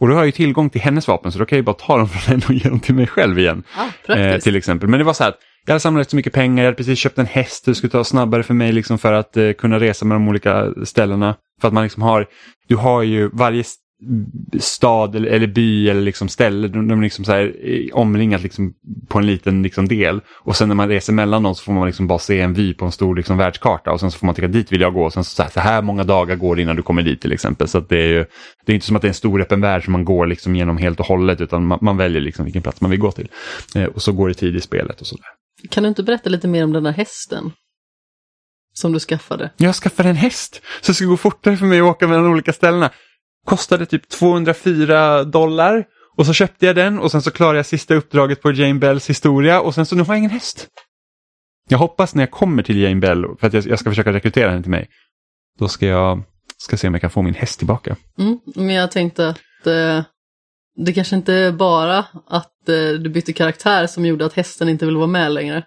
Och då har jag ju tillgång till hennes vapen så då kan jag ju bara ta dem [laughs] från henne och ge dem till mig själv igen. Ah, eh, till exempel. Men det var så här att jag hade samlat så mycket pengar, jag hade precis köpt en häst, det skulle ta snabbare för mig liksom för att eh, kunna resa med de olika ställena. För att man liksom har, du har ju varje stad eller, eller by eller liksom ställe, de, de är liksom så här, omringat liksom på en liten liksom del. Och sen när man reser mellan dem så får man liksom bara se en vy på en stor liksom världskarta och sen så får man tycka dit vill jag gå och sen så här, så här många dagar går det innan du kommer dit till exempel. Så det är ju, det är inte som att det är en stor öppen värld som man går liksom genom helt och hållet utan man, man väljer liksom vilken plats man vill gå till. Eh, och så går det tid i spelet och sådär. Kan du inte berätta lite mer om den där hästen? Som du skaffade? Jag skaffade en häst så det ska gå fortare för mig att åka mellan olika ställena. Kostade typ 204 dollar och så köpte jag den och sen så klarade jag sista uppdraget på Jane Bells historia och sen så nu har jag ingen häst. Jag hoppas när jag kommer till Jane Bell, för att jag, jag ska försöka rekrytera henne till mig, då ska jag ska se om jag kan få min häst tillbaka. Mm, men jag tänkte att eh, Det kanske inte är bara att eh, du bytte karaktär som gjorde att hästen inte vill vara med längre.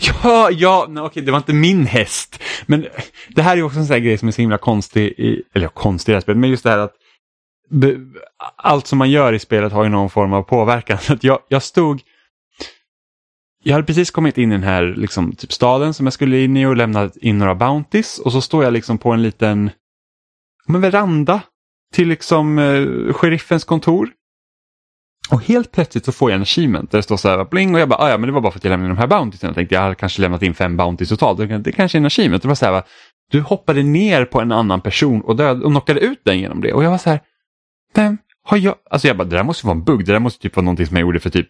Ja, ja, nej, okej, det var inte min häst. Men det här är också en sån här grej som är så himla konstig, i, eller ja, konstig i det här spelet, men just det här att be, allt som man gör i spelet har ju någon form av påverkan. [laughs] Så att jag, jag stod, jag hade precis kommit in i den här liksom, typ staden som jag skulle in i och lämnat in några bounties och så står jag liksom på en liten men veranda till liksom eh, sheriffens kontor. Och helt plötsligt så får jag en achievement där det står så här bling och jag bara, ah, ja men det var bara för att jag lämnade de här bountiesen. Jag tänkte jag hade kanske lämnat in fem bounties totalt. Det kanske är en achievement. Det var så här, du hoppade ner på en annan person och, död, och knockade ut den genom det. Och jag var så här, vem har jag? Alltså jag bara, det där måste vara en bugg. Det där måste typ vara någonting som jag gjorde för typ,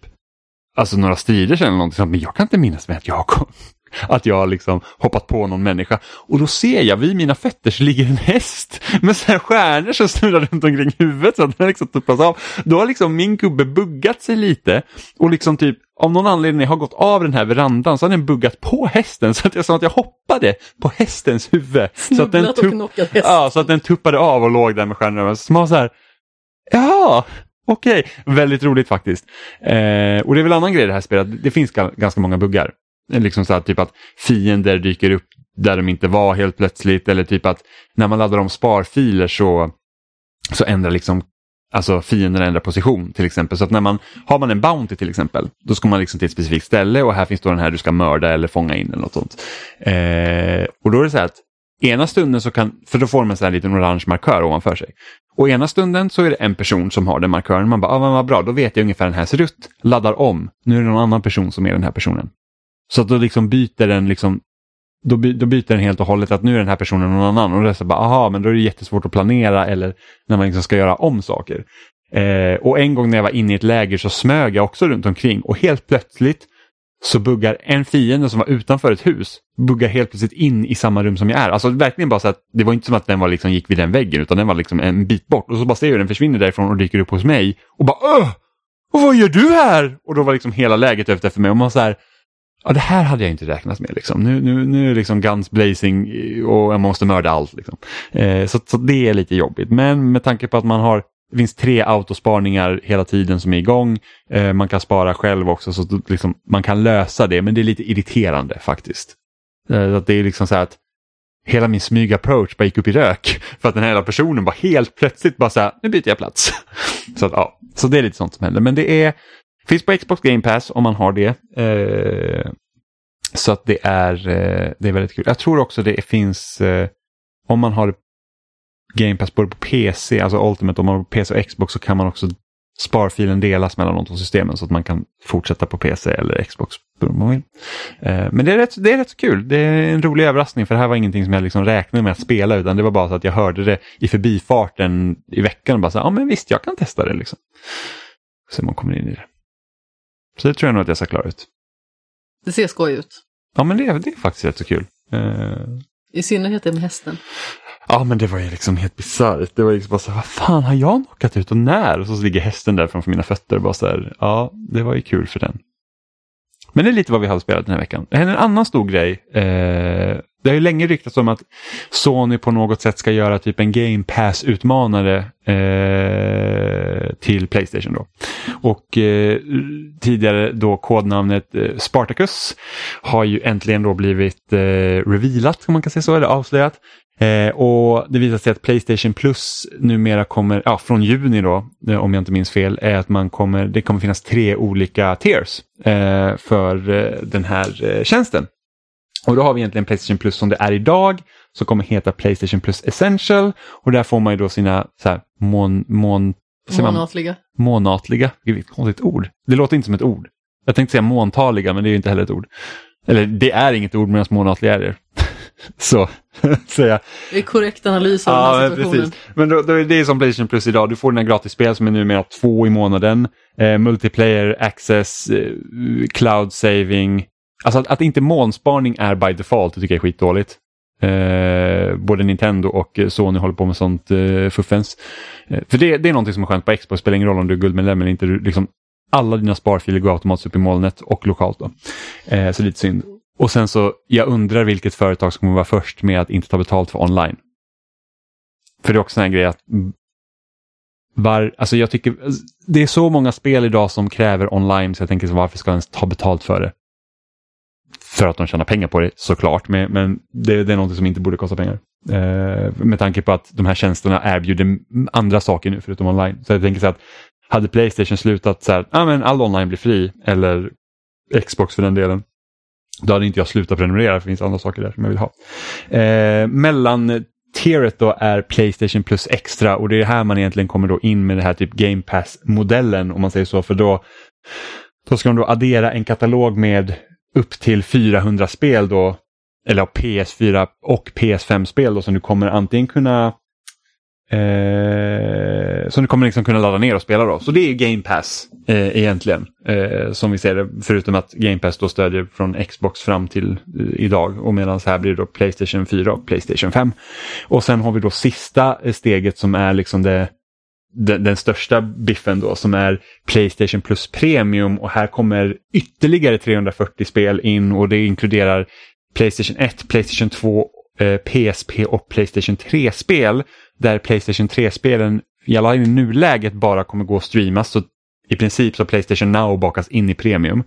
alltså några strider eller någonting. Men jag kan inte minnas med att jag har att jag har liksom hoppat på någon människa. Och då ser jag vid mina fötter så ligger en häst med så här stjärnor som snurrar runt omkring huvudet så att den liksom tuppas av. Då har liksom min gubbe buggat sig lite och liksom typ av någon anledning har gått av den här verandan så har den buggat på hästen så att jag sa att jag hoppade på hästens huvud. Så att, den häst. ja, så att den tuppade av och låg där med stjärnorna. Så man var så här, ja, okej, väldigt roligt faktiskt. Eh, och det är väl en annan grej i det här spelet, det finns ga- ganska många buggar. Eh, liksom så här, typ att fiender dyker upp där de inte var helt plötsligt eller typ att när man laddar om sparfiler så, så ändrar liksom Alltså fienden ändrar position till exempel. Så att när man har man en Bounty till exempel, då ska man liksom till ett specifikt ställe och här finns då den här du ska mörda eller fånga in eller något sånt. Eh, och då är det så här att ena stunden så kan, för då får man så här en liten orange markör ovanför sig. Och ena stunden så är det en person som har den markören. Man bara, ah, men vad bra, då vet jag ungefär hur den här ser ut. Laddar om, nu är det någon annan person som är den här personen. Så att då liksom byter den liksom då, by, då byter den helt och hållet att nu är den här personen någon annan och då är så bara, aha, men då är det jättesvårt att planera eller när man liksom ska göra om saker. Eh, och en gång när jag var inne i ett läger så smög jag också runt omkring och helt plötsligt så buggar en fiende som var utanför ett hus, buggar helt plötsligt in i samma rum som jag är. Alltså verkligen bara så att det var inte som att den var liksom, gick vid den väggen utan den var liksom en bit bort och så bara ser jag hur den försvinner därifrån och dyker upp hos mig och bara Öh! Och vad gör du här? Och då var liksom hela läget efter för mig och man så här Ja, det här hade jag inte räknat med. Liksom. Nu, nu, nu är det liksom guns blazing och jag måste mörda allt. Liksom. Eh, så, så det är lite jobbigt. Men med tanke på att man har det finns tre autosparningar hela tiden som är igång. Eh, man kan spara själv också så liksom, man kan lösa det men det är lite irriterande faktiskt. Eh, att det är liksom så här att hela min smyg-approach bara gick upp i rök för att den här hela personen bara helt plötsligt bara så här, nu byter jag plats. [laughs] så, att, ja, så det är lite sånt som händer. Men det är Finns på Xbox Game Pass om man har det. Eh, så att det är, eh, det är väldigt kul. Jag tror också det finns, eh, om man har Game Pass både på PC, alltså Ultimate, om man har PC och Xbox så kan man också sparfilen delas mellan de två systemen så att man kan fortsätta på PC eller Xbox. Eh, men det är, rätt, det är rätt så kul. Det är en rolig överraskning för det här var ingenting som jag liksom räknade med att spela utan det var bara så att jag hörde det i förbifarten i veckan och bara så ja men visst jag kan testa det liksom. Så man kommer in i det. Så det tror jag nog att jag ska klara ut. Det ser skoj ut. Ja men det, är- det är faktiskt rätt så kul. Eh, I synnerhet det med hästen. Ja men det var ju liksom helt bisarrt. Det var liksom bara så här, vad fan har jag knockat ut och när? Och så ligger hästen där framför mina fötter och bara så här, ja det var ju kul för den. Men det är lite vad vi har spelat den här veckan. En annan stor grej. Eh, det har ju länge ryktats om att Sony på något sätt ska göra typ en Game Pass-utmanare eh, till Playstation då. Och eh, tidigare då kodnamnet eh, Spartacus har ju äntligen då blivit eh, revealat, om man kan säga så, eller avslöjat. Eh, och det visar sig att Playstation Plus numera kommer, ja från juni då, eh, om jag inte minns fel, är att man kommer, det kommer finnas tre olika tiers eh, för eh, den här eh, tjänsten. Och då har vi egentligen Playstation Plus som det är idag, som kommer heta Playstation Plus Essential. Och där får man ju då sina så här, mån, mån, vad säger man? Månatliga. månatliga, vilket konstigt ord. Det låter inte som ett ord. Jag tänkte säga måntaliga, men det är ju inte heller ett ord. Eller det är inget ord medan månatliga är det. [laughs] Så, [laughs] säga. Det är korrekt analys av den Ja, här men situationen. precis. Men då, då är det som Playstation Plus idag. Du får dina gratisspel som är numera två i månaden. Eh, multiplayer, access, eh, cloud saving. Alltså att, att inte molnsparning är by default, det tycker jag är skitdåligt. Eh, både Nintendo och Sony håller på med sånt eh, fuffens. Eh, för det, det är någonting som är skönt på Xbox, spelar ingen roll om du är guldmedlem eller inte. Du, liksom, alla dina sparfiler går automatiskt upp i molnet och lokalt. Då. Eh, så lite synd. Och sen så, jag undrar vilket företag som kommer vara först med att inte ta betalt för online. För det är också en grej att var, alltså jag tycker, det är så många spel idag som kräver online så jag tänker så varför ska jag ens ta betalt för det? För att de tjänar pengar på det såklart, men, men det, det är något som inte borde kosta pengar. Eh, med tanke på att de här tjänsterna erbjuder andra saker nu förutom online. Så jag tänker så att hade Playstation slutat så här, ah, men all online blir fri, eller Xbox för den delen, då hade inte jag slutat prenumerera, för det finns andra saker där som jag vill ha. Eh, mellan tieret då är Playstation plus extra och det är här man egentligen kommer då in med det här typ Game Pass-modellen om man säger så, för då, då ska de då addera en katalog med upp till 400 spel då, eller PS4 och PS5-spel då som du kommer antingen kunna eh, som du kommer liksom kunna ladda ner och spela då. Så det är Game Pass eh, egentligen, eh, som vi ser det, förutom att Game Pass då stödjer från Xbox fram till eh, idag och medan här blir det då Playstation 4 och Playstation 5. Och sen har vi då sista eh, steget som är liksom det den, den, största biffen då som är Playstation Plus Premium och här kommer ytterligare 340 spel in och det inkluderar Playstation 1, Playstation 2, eh, PSP och Playstation 3-spel. Där Playstation 3-spelen i alla i nuläget bara kommer gå att streamas. Så i princip så Playstation Now bakas in i Premium.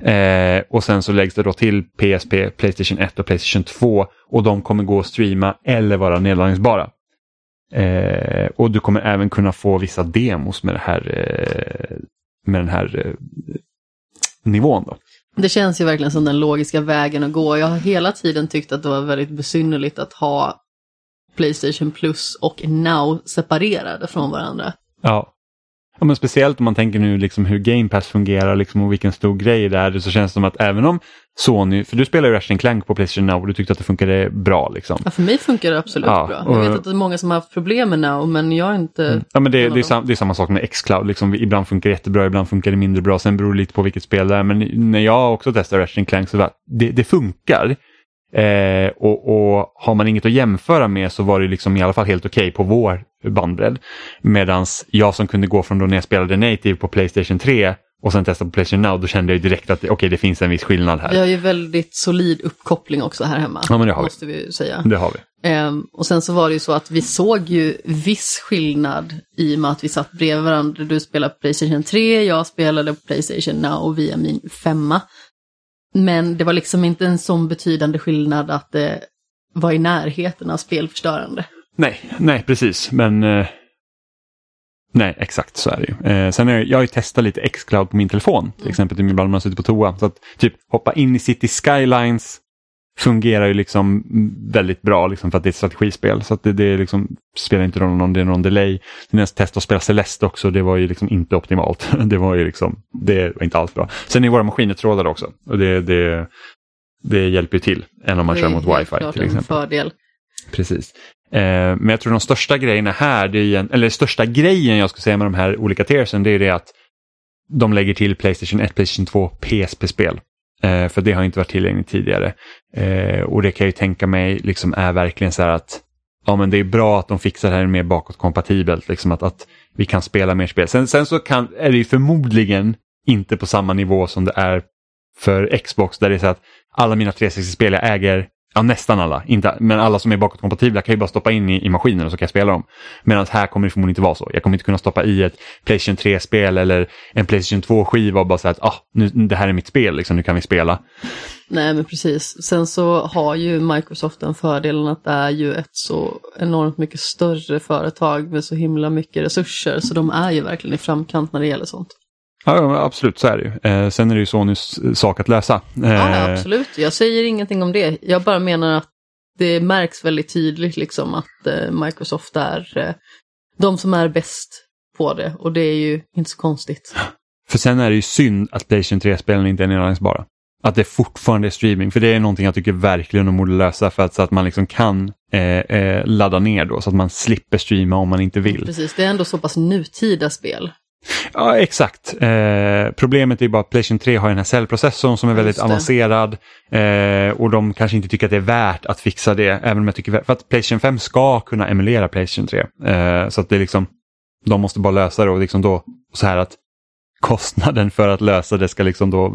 Eh, och sen så läggs det då till PSP, Playstation 1 och Playstation 2 och de kommer gå att streama eller vara nedladdningsbara. Eh, och du kommer även kunna få vissa demos med, det här, eh, med den här eh, nivån. Då. Det känns ju verkligen som den logiska vägen att gå. Jag har hela tiden tyckt att det var väldigt besynnerligt att ha Playstation Plus och Now separerade från varandra. Ja. Ja, men speciellt om man tänker nu liksom hur Game Pass fungerar liksom och vilken stor grej det är så känns det som att även om Sony, för du spelar ju Ratchet Clank på Playstation Now och du tyckte att det funkade bra. Liksom. Ja, för mig funkar det absolut ja, bra. Jag vet att det är många som har haft problem med Now men jag är inte... Mm. Ja, men det, det, är sam, det är samma sak med Xcloud, liksom, ibland funkar det jättebra, ibland funkar det mindre bra, sen beror det lite på vilket spel det är. Men när jag också testar Ratchet Clank så var det, det funkar. Eh, och, och, har man inget att jämföra med så var det liksom i alla fall helt okej okay på vår bandbredd. Medan jag som kunde gå från då när jag spelade native på Playstation 3 och sen testa på Playstation Now, då kände jag direkt att okej, okay, det finns en viss skillnad här. Vi har ju väldigt solid uppkoppling också här hemma. Ja, men det har måste vi. vi säga. Det har vi. Um, och sen så var det ju så att vi såg ju viss skillnad i och med att vi satt bredvid varandra. Du spelade på Playstation 3, jag spelade på Playstation Now via min femma. Men det var liksom inte en sån betydande skillnad att det var i närheten av spelförstörande. Nej, nej precis. Men eh, nej, exakt så är det ju. Eh, sen är jag har ju testat lite Xcloud på min telefon. Till mm. exempel ibland när man sitter på toa. Så att typ hoppa in i City Skylines fungerar ju liksom väldigt bra liksom för att det är ett strategispel. Så att det, det liksom, spelar inte någon, någon, det är någon delay. När jag testade att spela Celeste också, det var ju liksom inte optimalt. [laughs] Det var ju liksom, det var inte alls bra. Sen är våra maskiner trådade också. Och det, det, det hjälper ju till än om man kör mot wifi till exempel. Fördel. Precis. Eh, men jag tror de största grejerna här, det är, eller största grejen jag skulle säga med de här olika tiersen, det är det att de lägger till Playstation 1, Playstation 2, PSP-spel. Eh, för det har inte varit tillgängligt tidigare. Eh, och det kan jag ju tänka mig liksom är verkligen så här att ja, men det är bra att de fixar det här mer bakåtkompatibelt. Liksom att, att vi kan spela mer spel. Sen, sen så kan, är det ju förmodligen inte på samma nivå som det är för Xbox där det är så att alla mina 360-spel jag äger Ja, nästan alla. Inte, men alla som är bakåtkompatibla kan ju bara stoppa in i, i maskinen och så kan jag spela dem. Medan här kommer det förmodligen inte vara så. Jag kommer inte kunna stoppa i ett Playstation 3-spel eller en Playstation 2-skiva och bara säga att ah, nu, det här är mitt spel, liksom, nu kan vi spela. Nej, men precis. Sen så har ju Microsoft den fördelen att det är ju ett så enormt mycket större företag med så himla mycket resurser. Så de är ju verkligen i framkant när det gäller sånt. Ja, absolut så är det ju. Eh, sen är det ju Sonys sak att lösa. Eh, ja, absolut. Jag säger ingenting om det. Jag bara menar att det märks väldigt tydligt liksom att eh, Microsoft är eh, de som är bäst på det och det är ju inte så konstigt. För sen är det ju synd att Playstation 3-spelen inte är nedladdningsbara. Att det fortfarande är streaming, för det är någonting jag tycker verkligen de borde lösa för att, så att man liksom kan eh, eh, ladda ner då så att man slipper streama om man inte vill. Precis, det är ändå så pass nutida spel. Ja, exakt. Eh, problemet är bara att Playstation 3 har den här cellprocessorn som är väldigt avancerad eh, och de kanske inte tycker att det är värt att fixa det. Även om jag tycker för att Playstation 5 ska kunna emulera Playstation 3. Eh, så att det är liksom, de måste bara lösa det och liksom då så här att kostnaden för att lösa det ska liksom då,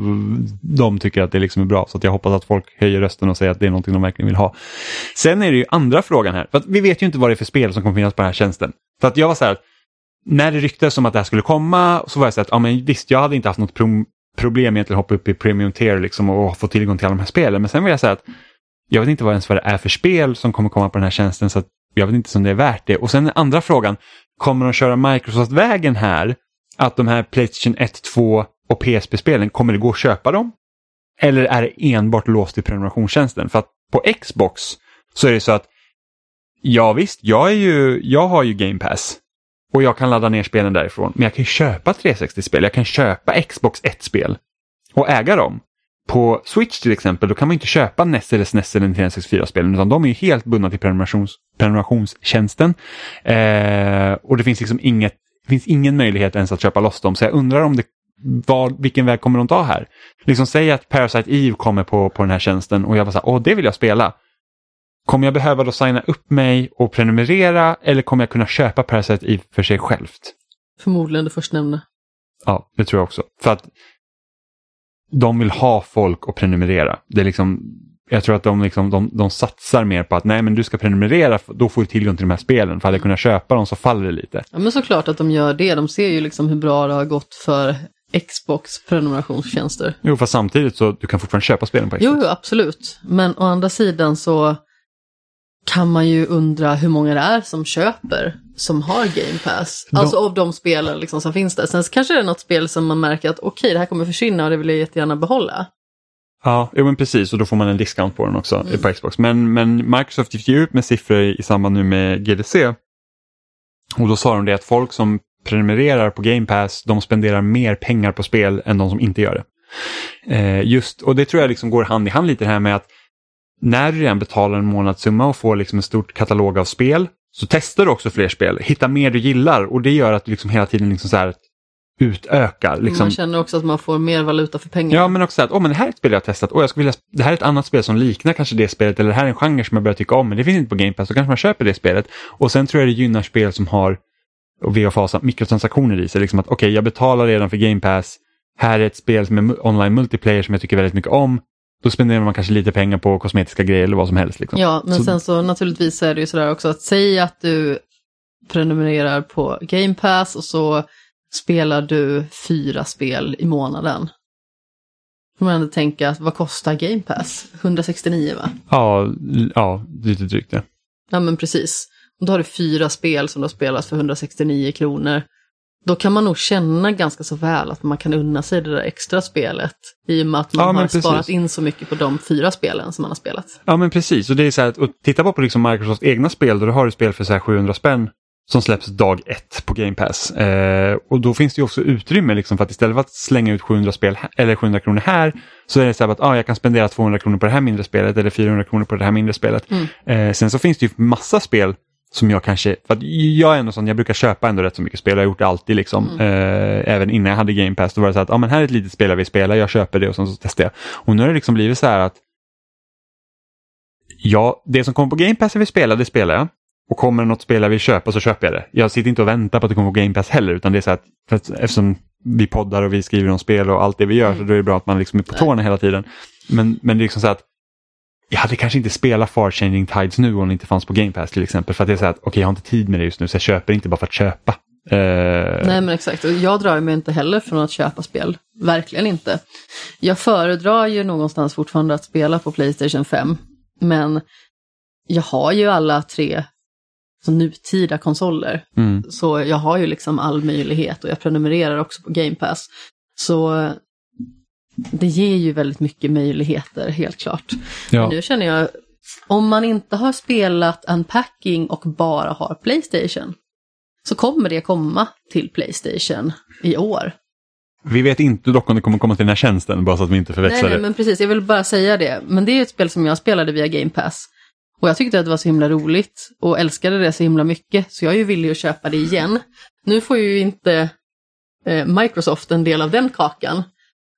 de tycker att det liksom är bra. Så att jag hoppas att folk höjer rösten och säger att det är någonting de verkligen vill ha. Sen är det ju andra frågan här, för vi vet ju inte vad det är för spel som kommer finnas på den här tjänsten. För att jag var så här, när det ryktades om att det här skulle komma så var jag så att ja, men visst, jag hade inte haft något pro problem egentligen att hoppa upp i premium tier liksom och få tillgång till alla de här spelen. Men sen vill jag säga att jag vet inte vad ens vad det är för spel som kommer komma på den här tjänsten så jag vet inte om det är värt det. Och sen den andra frågan, kommer de köra Microsoft-vägen här? Att de här Playstation 1, 2 och PSP-spelen, kommer det gå att köpa dem? Eller är det enbart låst i prenumerationstjänsten? För att på Xbox så är det så att ja visst, jag, är ju, jag har ju Game Pass och jag kan ladda ner spelen därifrån. Men jag kan ju köpa 360-spel, jag kan köpa Xbox 1-spel och äga dem. På Switch till exempel, då kan man inte köpa NES eller SNES eller 364-spelen utan de är ju helt bundna till prenumerations, prenumerationstjänsten. Eh, och det finns liksom inget, det finns ingen möjlighet ens att köpa loss dem. Så jag undrar om det vad, vilken väg kommer de ta här? Liksom säg att Parasite Eve kommer på, på den här tjänsten och jag bara så här, åh det vill jag spela. Kommer jag behöva då signa upp mig och prenumerera eller kommer jag kunna köpa Parasite Eve för sig självt? Förmodligen det förstnämnda. Ja, det tror jag också. För att de vill ha folk att prenumerera. Det är liksom, jag tror att de, liksom, de, de satsar mer på att nej men du ska prenumerera, då får du tillgång till de här spelen. För hade jag kunnat köpa dem så faller det lite. Ja men såklart att de gör det. De ser ju liksom hur bra det har gått för Xbox prenumerationstjänster. Jo, fast samtidigt så du kan fortfarande köpa spelen på Xbox. Jo, jo, absolut. Men å andra sidan så kan man ju undra hur många det är som köper som har Game Pass. De... Alltså av de spelen liksom som finns där. Sen kanske det är något spel som man märker att okej, okay, det här kommer försvinna och det vill jag jättegärna behålla. Ja, jo, men precis och då får man en discount på den också mm. på Xbox. Men, men Microsoft gick ut med siffror i samband nu med GDC. Och då sa de det att folk som prenumererar på Game Pass, de spenderar mer pengar på spel än de som inte gör det. Eh, just, och det tror jag liksom går hand i hand lite det här med att när du redan betalar en månadssumma och får liksom en stor katalog av spel så testar du också fler spel, hitta mer du gillar och det gör att du liksom hela tiden liksom så här utökar. Liksom. Man känner också att man får mer valuta för pengarna. Ja, men också att oh, men det här är ett spel jag har testat och jag skulle vilja, det här är ett annat spel som liknar kanske det spelet eller det här är en genre som jag börjar tycka om men det finns inte på Game Pass så kanske man köper det spelet. Och sen tror jag det gynnar spel som har och VFA mikrotransaktioner i sig. Liksom att okej, okay, jag betalar redan för Game Pass. Här är ett spel som är online multiplayer som jag tycker väldigt mycket om. Då spenderar man kanske lite pengar på kosmetiska grejer eller vad som helst. Liksom. Ja, men så... sen så naturligtvis är det ju sådär också att säga att du prenumererar på Game Pass och så spelar du fyra spel i månaden. Då får man ändå tänka, vad kostar Game Pass? 169 va? Ja, ja lite drygt det. Ja men precis. Och då har du fyra spel som du har spelat för 169 kronor. Då kan man nog känna ganska så väl att man kan unna sig det där extra spelet. I och med att man ja, har precis. sparat in så mycket på de fyra spelen som man har spelat. Ja men precis, och det är så här att titta på, på liksom Microsofts egna spel då du har du spel för så 700 spänn som släpps dag ett på Game Pass. Eh, och då finns det också utrymme liksom för att istället för att slänga ut 700, spel, eller 700 kronor här så är det så här att ah, jag kan spendera 200 kronor på det här mindre spelet eller 400 kronor på det här mindre spelet. Mm. Eh, sen så finns det ju massa spel som jag kanske, för jag är ändå sån, jag brukar köpa ändå rätt så mycket spel, jag har gjort det alltid liksom. Mm. Eh, även innan jag hade Game Pass, då var det så att, ja ah, men här är ett litet spel jag vill spela, jag köper det och sen så testar jag. Och nu har det liksom blivit så här att, ja, det som kommer på Game Pass jag vill spela, det spelar jag. Och kommer det något spel jag vill köpa så köper jag det. Jag sitter inte och väntar på att det kommer på Game Pass heller, utan det är så att, för att eftersom vi poddar och vi skriver om spel och allt det vi gör, mm. så då är det bra att man liksom är på tårna hela tiden. Men, men det är liksom så att jag hade kanske inte spelat Far Changing Tides nu om det inte fanns på Game Pass till exempel. För att jag säger att okej, okay, jag har inte tid med det just nu så jag köper inte bara för att köpa. Uh... Nej men exakt, och jag drar mig inte heller från att köpa spel. Verkligen inte. Jag föredrar ju någonstans fortfarande att spela på Playstation 5. Men jag har ju alla tre så nutida konsoler. Mm. Så jag har ju liksom all möjlighet och jag prenumererar också på Game Pass. Så det ger ju väldigt mycket möjligheter, helt klart. Ja. Men nu känner jag, om man inte har spelat Unpacking och bara har Playstation, så kommer det komma till Playstation i år. Vi vet inte dock om det kommer komma till den här tjänsten, bara så att vi inte förväxlar nej, nej, men precis, jag vill bara säga det. Men det är ett spel som jag spelade via Game Pass. Och jag tyckte att det var så himla roligt och älskade det så himla mycket, så jag är ju villig att köpa det igen. Nu får ju inte eh, Microsoft en del av den kakan,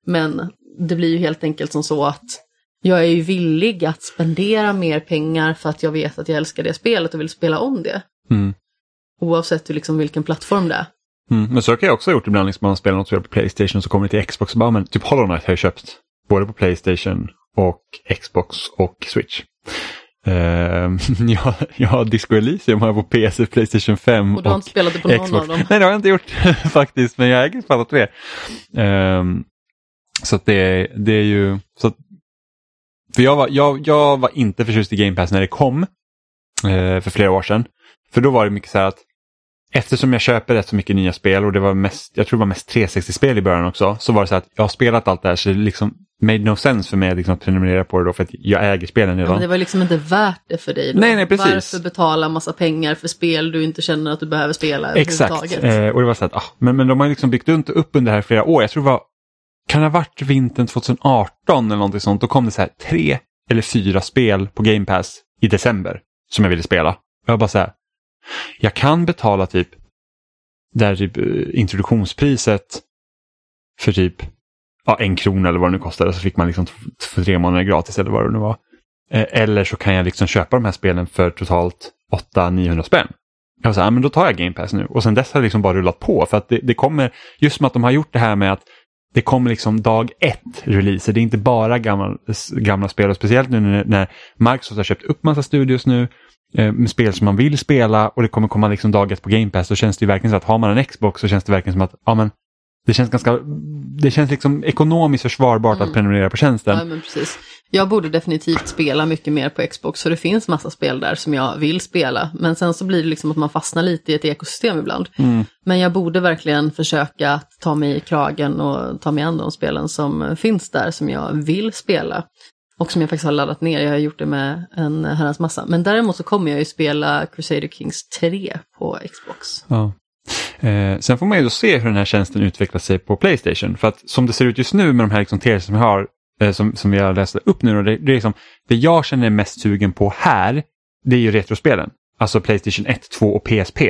men det blir ju helt enkelt som så att jag är ju villig att spendera mer pengar för att jag vet att jag älskar det spelet och vill spela om det. Mm. Oavsett liksom vilken plattform det är. Mm, men så har jag också gjort ibland, liksom, man spelar något spel på Playstation så kommer det till Xbox och bara, men typ Hollow Knight har jag köpt både på Playstation och Xbox och Switch. Uh, [laughs] jag, jag har Disco Elysium har på PC, Playstation 5 och du har inte spelat det på någon Xbox. av dem? Nej det har jag inte gjort [laughs] faktiskt men jag äger alla tre. Um, så att det, det är ju, så att, för jag var, jag, jag var inte förtjust i Game Pass när det kom uh, för flera år sedan. För då var det mycket så här att eftersom jag köper rätt så mycket nya spel och det var mest, jag tror det var mest 360-spel i början också, så var det så att jag har spelat allt det här så det liksom made no sense för mig liksom att prenumerera på det då för att jag äger spelen redan. Ja, men det var liksom inte värt det för dig då. Nej, nej, precis. Varför betala massa pengar för spel du inte känner att du behöver spela Exakt, eh, och det var så att, ah, men, men de har liksom byggt upp under det här flera år. Jag tror det var, kan det ha varit vintern 2018 eller någonting sånt, då kom det så här tre eller fyra spel på Game Pass i december som jag ville spela. Och jag bara så här, jag kan betala typ, där typ eh, introduktionspriset för typ ja, en krona eller vad det nu kostade så fick man liksom för tre månader gratis eller vad det nu var. Eh, eller så kan jag liksom köpa de här spelen för totalt 800-900 spänn. Jag var så här, men då tar jag Game Pass nu och sen dess har det liksom bara rullat på för att det, det kommer, just som att de har gjort det här med att det kommer liksom dag ett releaser. Det är inte bara gamla, gamla spel och speciellt nu när, när Microsoft har köpt upp massa studios nu eh, med spel som man vill spela och det kommer komma liksom dag ett på Game Pass. Då känns det ju verkligen så att har man en Xbox så känns det verkligen som att ja, men det känns ganska, det känns liksom ekonomiskt försvarbart mm. att prenumerera på tjänsten. Ja, men precis. Jag borde definitivt spela mycket mer på Xbox för det finns massa spel där som jag vill spela. Men sen så blir det liksom att man fastnar lite i ett ekosystem ibland. Mm. Men jag borde verkligen försöka ta mig i kragen och ta mig an de spelen som finns där som jag vill spela. Och som jag faktiskt har laddat ner, jag har gjort det med en herrans massa. Men däremot så kommer jag ju spela Crusader Kings 3 på Xbox. Ja. Eh, sen får man ju då se hur den här tjänsten utvecklar sig på Playstation. För att som det ser ut just nu med de här liksom som jag har, eh, som, som vi har läst upp nu, då. det, det, är liksom, det jag känner är mest sugen på här, det är ju retrospelen. Alltså Playstation 1, 2 och PSP.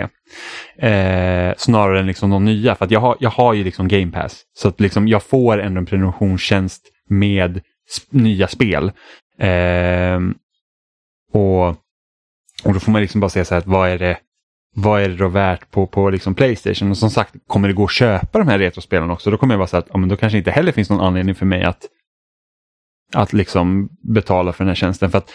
Eh, snarare än liksom de nya, för att jag har, jag har ju liksom Game Pass. Så att liksom jag får ändå en prenumerationstjänst med sp nya spel. Eh, och, och då får man liksom bara säga så här, att vad är det vad är det då värt på, på liksom Playstation? Och som sagt, kommer det gå att köpa de här retrospelen också? Då kommer jag vara så att ja, men då kanske inte heller finns någon anledning för mig att, att liksom betala för den här tjänsten. För att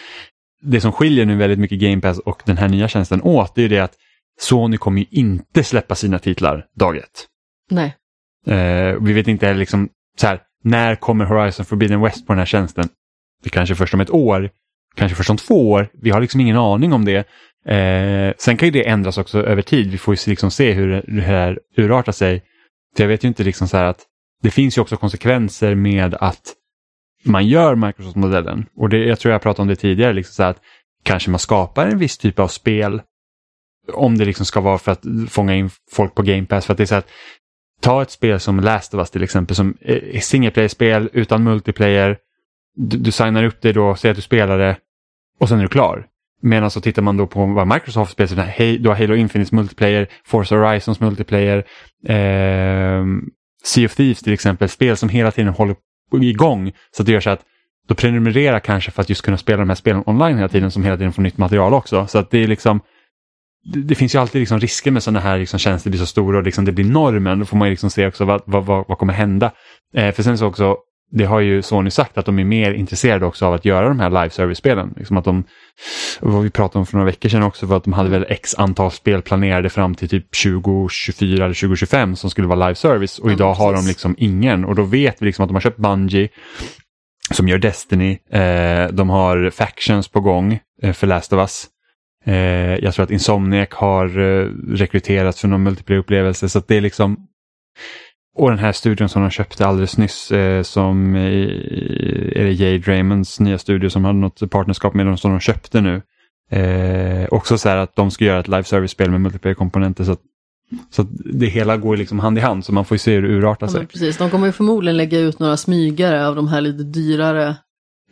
Det som skiljer nu väldigt mycket Game Pass och den här nya tjänsten åt, det är det att Sony kommer ju inte släppa sina titlar dag ett. Nej. Eh, vi vet inte liksom så här, när kommer Horizon Forbidden West på den här tjänsten? Det kanske först om ett år, kanske först om två år. Vi har liksom ingen aning om det. Eh, sen kan ju det ändras också över tid. Vi får ju liksom se hur det här urartar sig. För jag vet ju inte liksom så här att det finns ju också konsekvenser med att man gör Microsoft-modellen. Och det, jag tror jag pratade om det tidigare, liksom så att kanske man skapar en viss typ av spel om det liksom ska vara för att fånga in folk på Game Pass. För att det är så att ta ett spel som Last of Us till exempel som är singleplayer-spel utan multiplayer. Du, du signar upp dig då, säger att du spelar det och sen är du klar. Medan så alltså, tittar man då på vad Microsoft spelar, du har Halo Infinite multiplayer, Forza Horizons multiplayer, eh, Sea of Thieves till exempel, spel som hela tiden håller igång. Så det gör så att då prenumererar kanske för att just kunna spela de här spelen online hela tiden som hela tiden får nytt material också. Så att det är liksom det, det finns ju alltid liksom risker med sådana här liksom tjänster blir så stora och liksom det blir normen. Då får man liksom se också vad, vad, vad, vad kommer hända. Eh, för sen så också det har ju Sony sagt att de är mer intresserade också av att göra de här live service-spelen. Liksom att de, vad vi pratade om för några veckor sedan också var att de hade väl x antal spel planerade fram till typ 2024 eller 2025 som skulle vara live service och ja, idag precis. har de liksom ingen och då vet vi liksom att de har köpt Bungie som gör Destiny. Eh, de har Factions på gång eh, för Last of Us. Eh, jag tror att Insomniac har eh, rekryterats för någon multiplayer-upplevelse så att det är liksom och den här studion som de köpte alldeles nyss eh, som är det Jade Raymonds nya studio som hade något partnerskap med dem som de köpte nu. Eh, också så här att de ska göra ett live service-spel med multiplayer-komponenter så att, så att det hela går liksom hand i hand så man får ju se hur det urartar sig. Ja, precis, de kommer ju förmodligen lägga ut några smygare av de här lite dyrare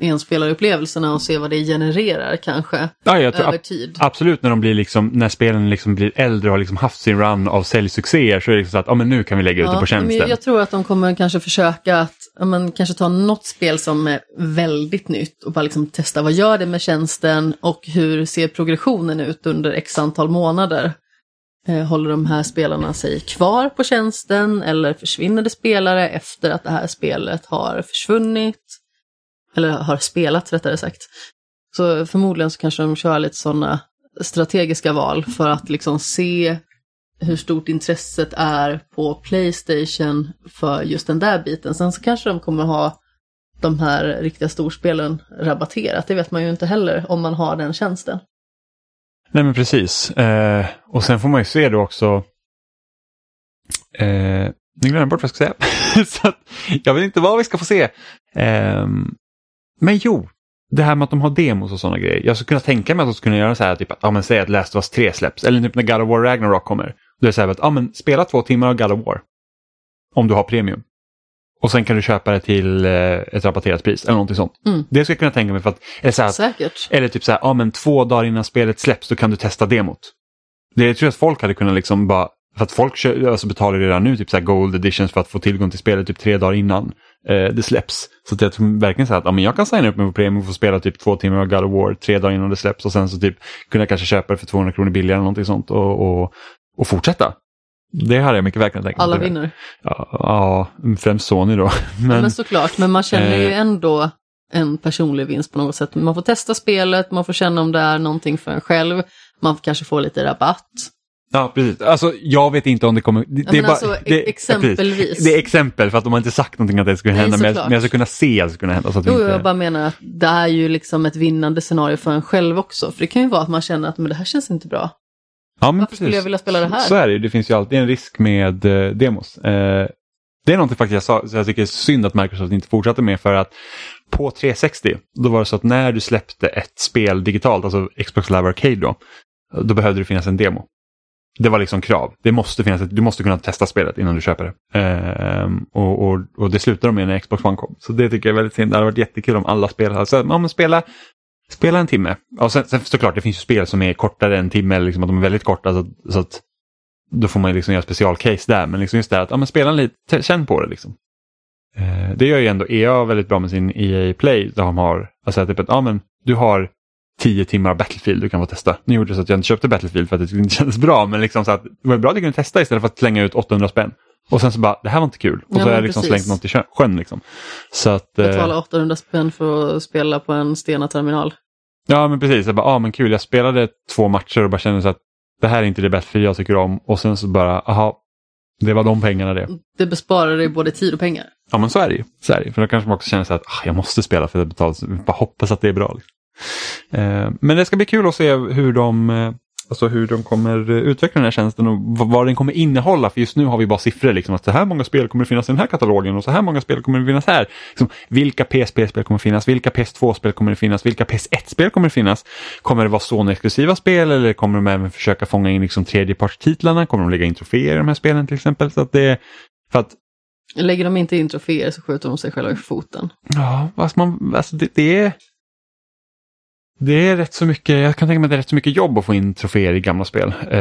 enspelarupplevelserna och se vad det genererar kanske ja, över tid. Absolut när de blir liksom, när spelen liksom blir äldre och har liksom haft sin run av säljsuccéer så är det liksom så att ja, men nu kan vi lägga ut det på tjänsten. Jag tror att de kommer kanske försöka att ja, men, kanske ta något spel som är väldigt nytt och bara liksom testa vad gör det med tjänsten och hur ser progressionen ut under x antal månader. Eh, håller de här spelarna sig kvar på tjänsten eller försvinner det spelare efter att det här spelet har försvunnit? Eller har spelat rättare sagt. Så förmodligen så kanske de kör lite sådana strategiska val för att liksom se hur stort intresset är på Playstation för just den där biten. Sen så kanske de kommer ha de här riktiga storspelen rabatterat. Det vet man ju inte heller om man har den tjänsten. Nej men precis. Eh, och sen får man ju se då också. Eh, nu glömde jag bort vad jag ska säga. [laughs] så att, jag vet inte vad vi ska få se. Eh, men jo, det här med att de har demos och sådana grejer. Jag skulle kunna tänka mig att de skulle kunna göra så här, typ att, ja men säg att Last of Us 3 släpps. Eller typ när God of War Ragnarok kommer. Då är det så här att, ja men spela två timmar av God of War. Om du har premium. Och sen kan du köpa det till eh, ett rabatterat pris eller någonting sånt. Mm. Det skulle jag kunna tänka mig för att, eller, så här, Säkert. eller typ så här, ja men två dagar innan spelet släpps då kan du testa demot. Det tror jag att folk hade kunnat liksom bara, för att folk alltså betalar redan nu typ så här gold editions för att få tillgång till spelet typ tre dagar innan eh, det släpps. Så att jag tror verkligen så att ja, men jag kan signa upp mig på premium och få spela typ två timmar av God of War tre dagar innan det släpps och sen så typ kunna kanske köpa det för 200 kronor billigare eller någonting sånt och, och, och fortsätta. Det hade jag mycket väl kunnat tänka mig. Alla vinner. Ja, ja, främst Sony då. Men, Men, men såklart, men man känner ju eh, ändå en personlig vinst på något sätt. Man får testa spelet, man får känna om det är någonting för en själv, man kanske får lite rabatt. Ja, precis. Alltså, jag vet inte om det kommer... Det, men är bara, alltså, det, exempelvis. precis. Det är exempel, för att de har inte sagt någonting att det skulle Nej, hända. Men jag, men jag ska kunna se att det skulle hända. Så att Jo, inte... jag bara menar att det är ju liksom ett vinnande scenario för en själv också. För det kan ju vara att man känner att men det här känns inte bra. ja, men Varför skulle jag vilja spela det här? Så är det ju. Det finns ju alltid en risk med eh, demos. Eh, det är någonting faktiskt jag sa, så jag tycker är synd att Microsoft inte fortsatte med för att på 360, då var det så att när du släppte ett spel digitalt, alltså Xbox Live Arcade då, då behövde det finnas en demo. Det var liksom krav. Det måste finnas ett, du måste kunna testa spelet innan du köper det. Ehm, och, och, och det slutade de med när Xbox One kom. Så det tycker jag är väldigt synd. Det hade varit jättekul om alla spel hade sagt, alltså, ja men spela, spela en timme. Och sen, sen såklart, det finns ju spel som är kortare än en timme, eller liksom att de är väldigt korta. Så, så att då får man ju liksom göra specialcase där. Men liksom just det här att ja, men spela en lite, känn på det liksom. Ehm, det gör ju ändå EA väldigt bra med sin EA Play. Där de har, alltså typ att ja, men du har tio timmar Battlefield du kan få testa. Nu gjorde det så att jag inte köpte Battlefield för att det inte [laughs] kändes bra. Men liksom så att det var bra att du kunde testa istället för att slänga ut 800 spänn. Och sen så bara, det här var inte kul. Och Ja, så har jag liksom precis. slängt något i sjön. Liksom. Så att, eh, Betala 800 spänn för att spela på en Stena-terminal. ja men precis, jag bara, ah, men kul. Jag spelade två matcher och bara kände så att det här är inte det Battlefield jag tycker om. Och sen så bara, aha, det var de pengarna det. Det besparar dig både tid och pengar. Ja men så är det ju. Så är det. För då kanske man också känner så att ah, jag måste spela för att betala. Bara hoppas att det är bra. Liksom. Eh, men det ska bli kul att se hur de, eh, alltså hur de kommer eh, utveckla den här tjänsten och vad, den kommer innehålla. För just nu har vi bara siffror. Liksom, att så här många spel kommer finnas i den här katalogen och så här många spel kommer finnas här. Liksom, vilka PSP-spel kommer finnas? Vilka PS2-spel kommer finnas? Vilka PS1-spel kommer finnas? Kommer det vara Sony-exklusiva spel eller kommer de även försöka fånga in liksom, tredjepartstitlarna? Kommer de lägga in troféer i de här spelen till exempel? Så att det, för att Lägger de inte in troféer så skjuter de sig själva i foten. Ja, alltså man, alltså det, det är... Det är rätt så mycket, jag kan tänka mig att det är rätt så mycket jobb att få in troféer i gamla spel. Eh,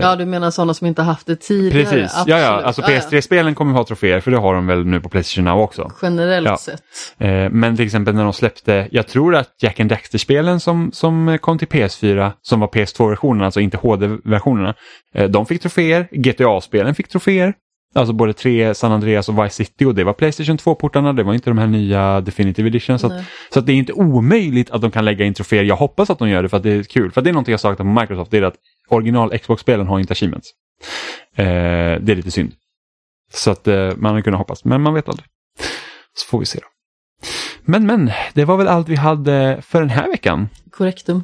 Ja, du menar sådana som inte haft det tidigare? Precis, Absolut. ja, ja, alltså Ja, ja. PS3-spelen kommer ha troféer för det har de väl nu på Playstation Now också. Generellt Ja. sett. Eh, men till exempel när de släppte, jag tror att Jack and Daxter-spelen som, som kom till PS4, som var PS2-versionerna, alltså inte HD-versionerna, eh, de fick troféer. GTA-spelen fick troféer. Alltså både 3, San Andreas och Vice City och det var Playstation 2-portarna, det var inte de här nya Definitive Edition. Så, att, så att det är inte omöjligt att de kan lägga in troféer. Jag hoppas att de gör det för att det är kul. För det är någonting jag saknar på Microsoft, det är att original Xbox-spelen har inte achievements. Eh, det är lite synd. Så att eh, man hade kunnat hoppas, men man vet aldrig. Så får vi se då. Men men, det var väl allt vi hade för den här veckan. Korrektum.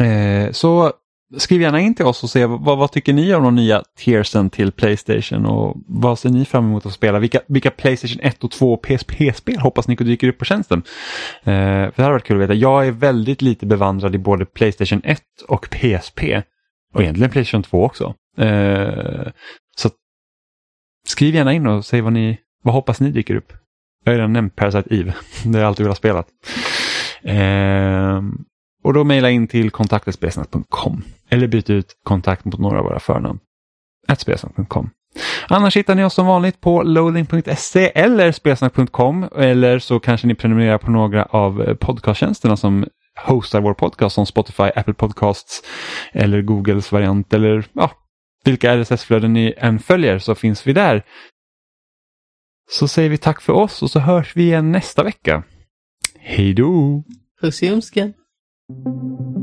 Eh, så skriv gärna in till oss och se vad, vad tycker ni om de nya tiersen till Playstation och vad ser ni fram emot att spela? Vilka, vilka Playstation 1 och 2 PSP-spel hoppas ni dyker upp på tjänsten? Eh, för det hade varit kul att veta. Jag är väldigt lite bevandrad i både Playstation 1 och PSP. Och egentligen Playstation 2 också. Eh, så skriv gärna in och säg vad ni vad hoppas ni dyker upp. Jag har redan nämnt Parasite Eve. [laughs] Det har jag alltid velat spela. Eh, och då mejla in till kontaktespesnat.com eller byt ut kontakt mot några av våra förnamn. spesnat.com. Annars hittar ni oss som vanligt på loading.se eller spelsnack.com eller så kanske ni prenumererar på några av podcasttjänsterna som hostar vår podcast som Spotify, Apple Podcasts eller Googles variant eller ja, vilka RSS-flöden ni än följer så finns vi där. Så säger vi tack för oss och så hörs vi igen nästa vecka. Hej då! Puss i Thank you.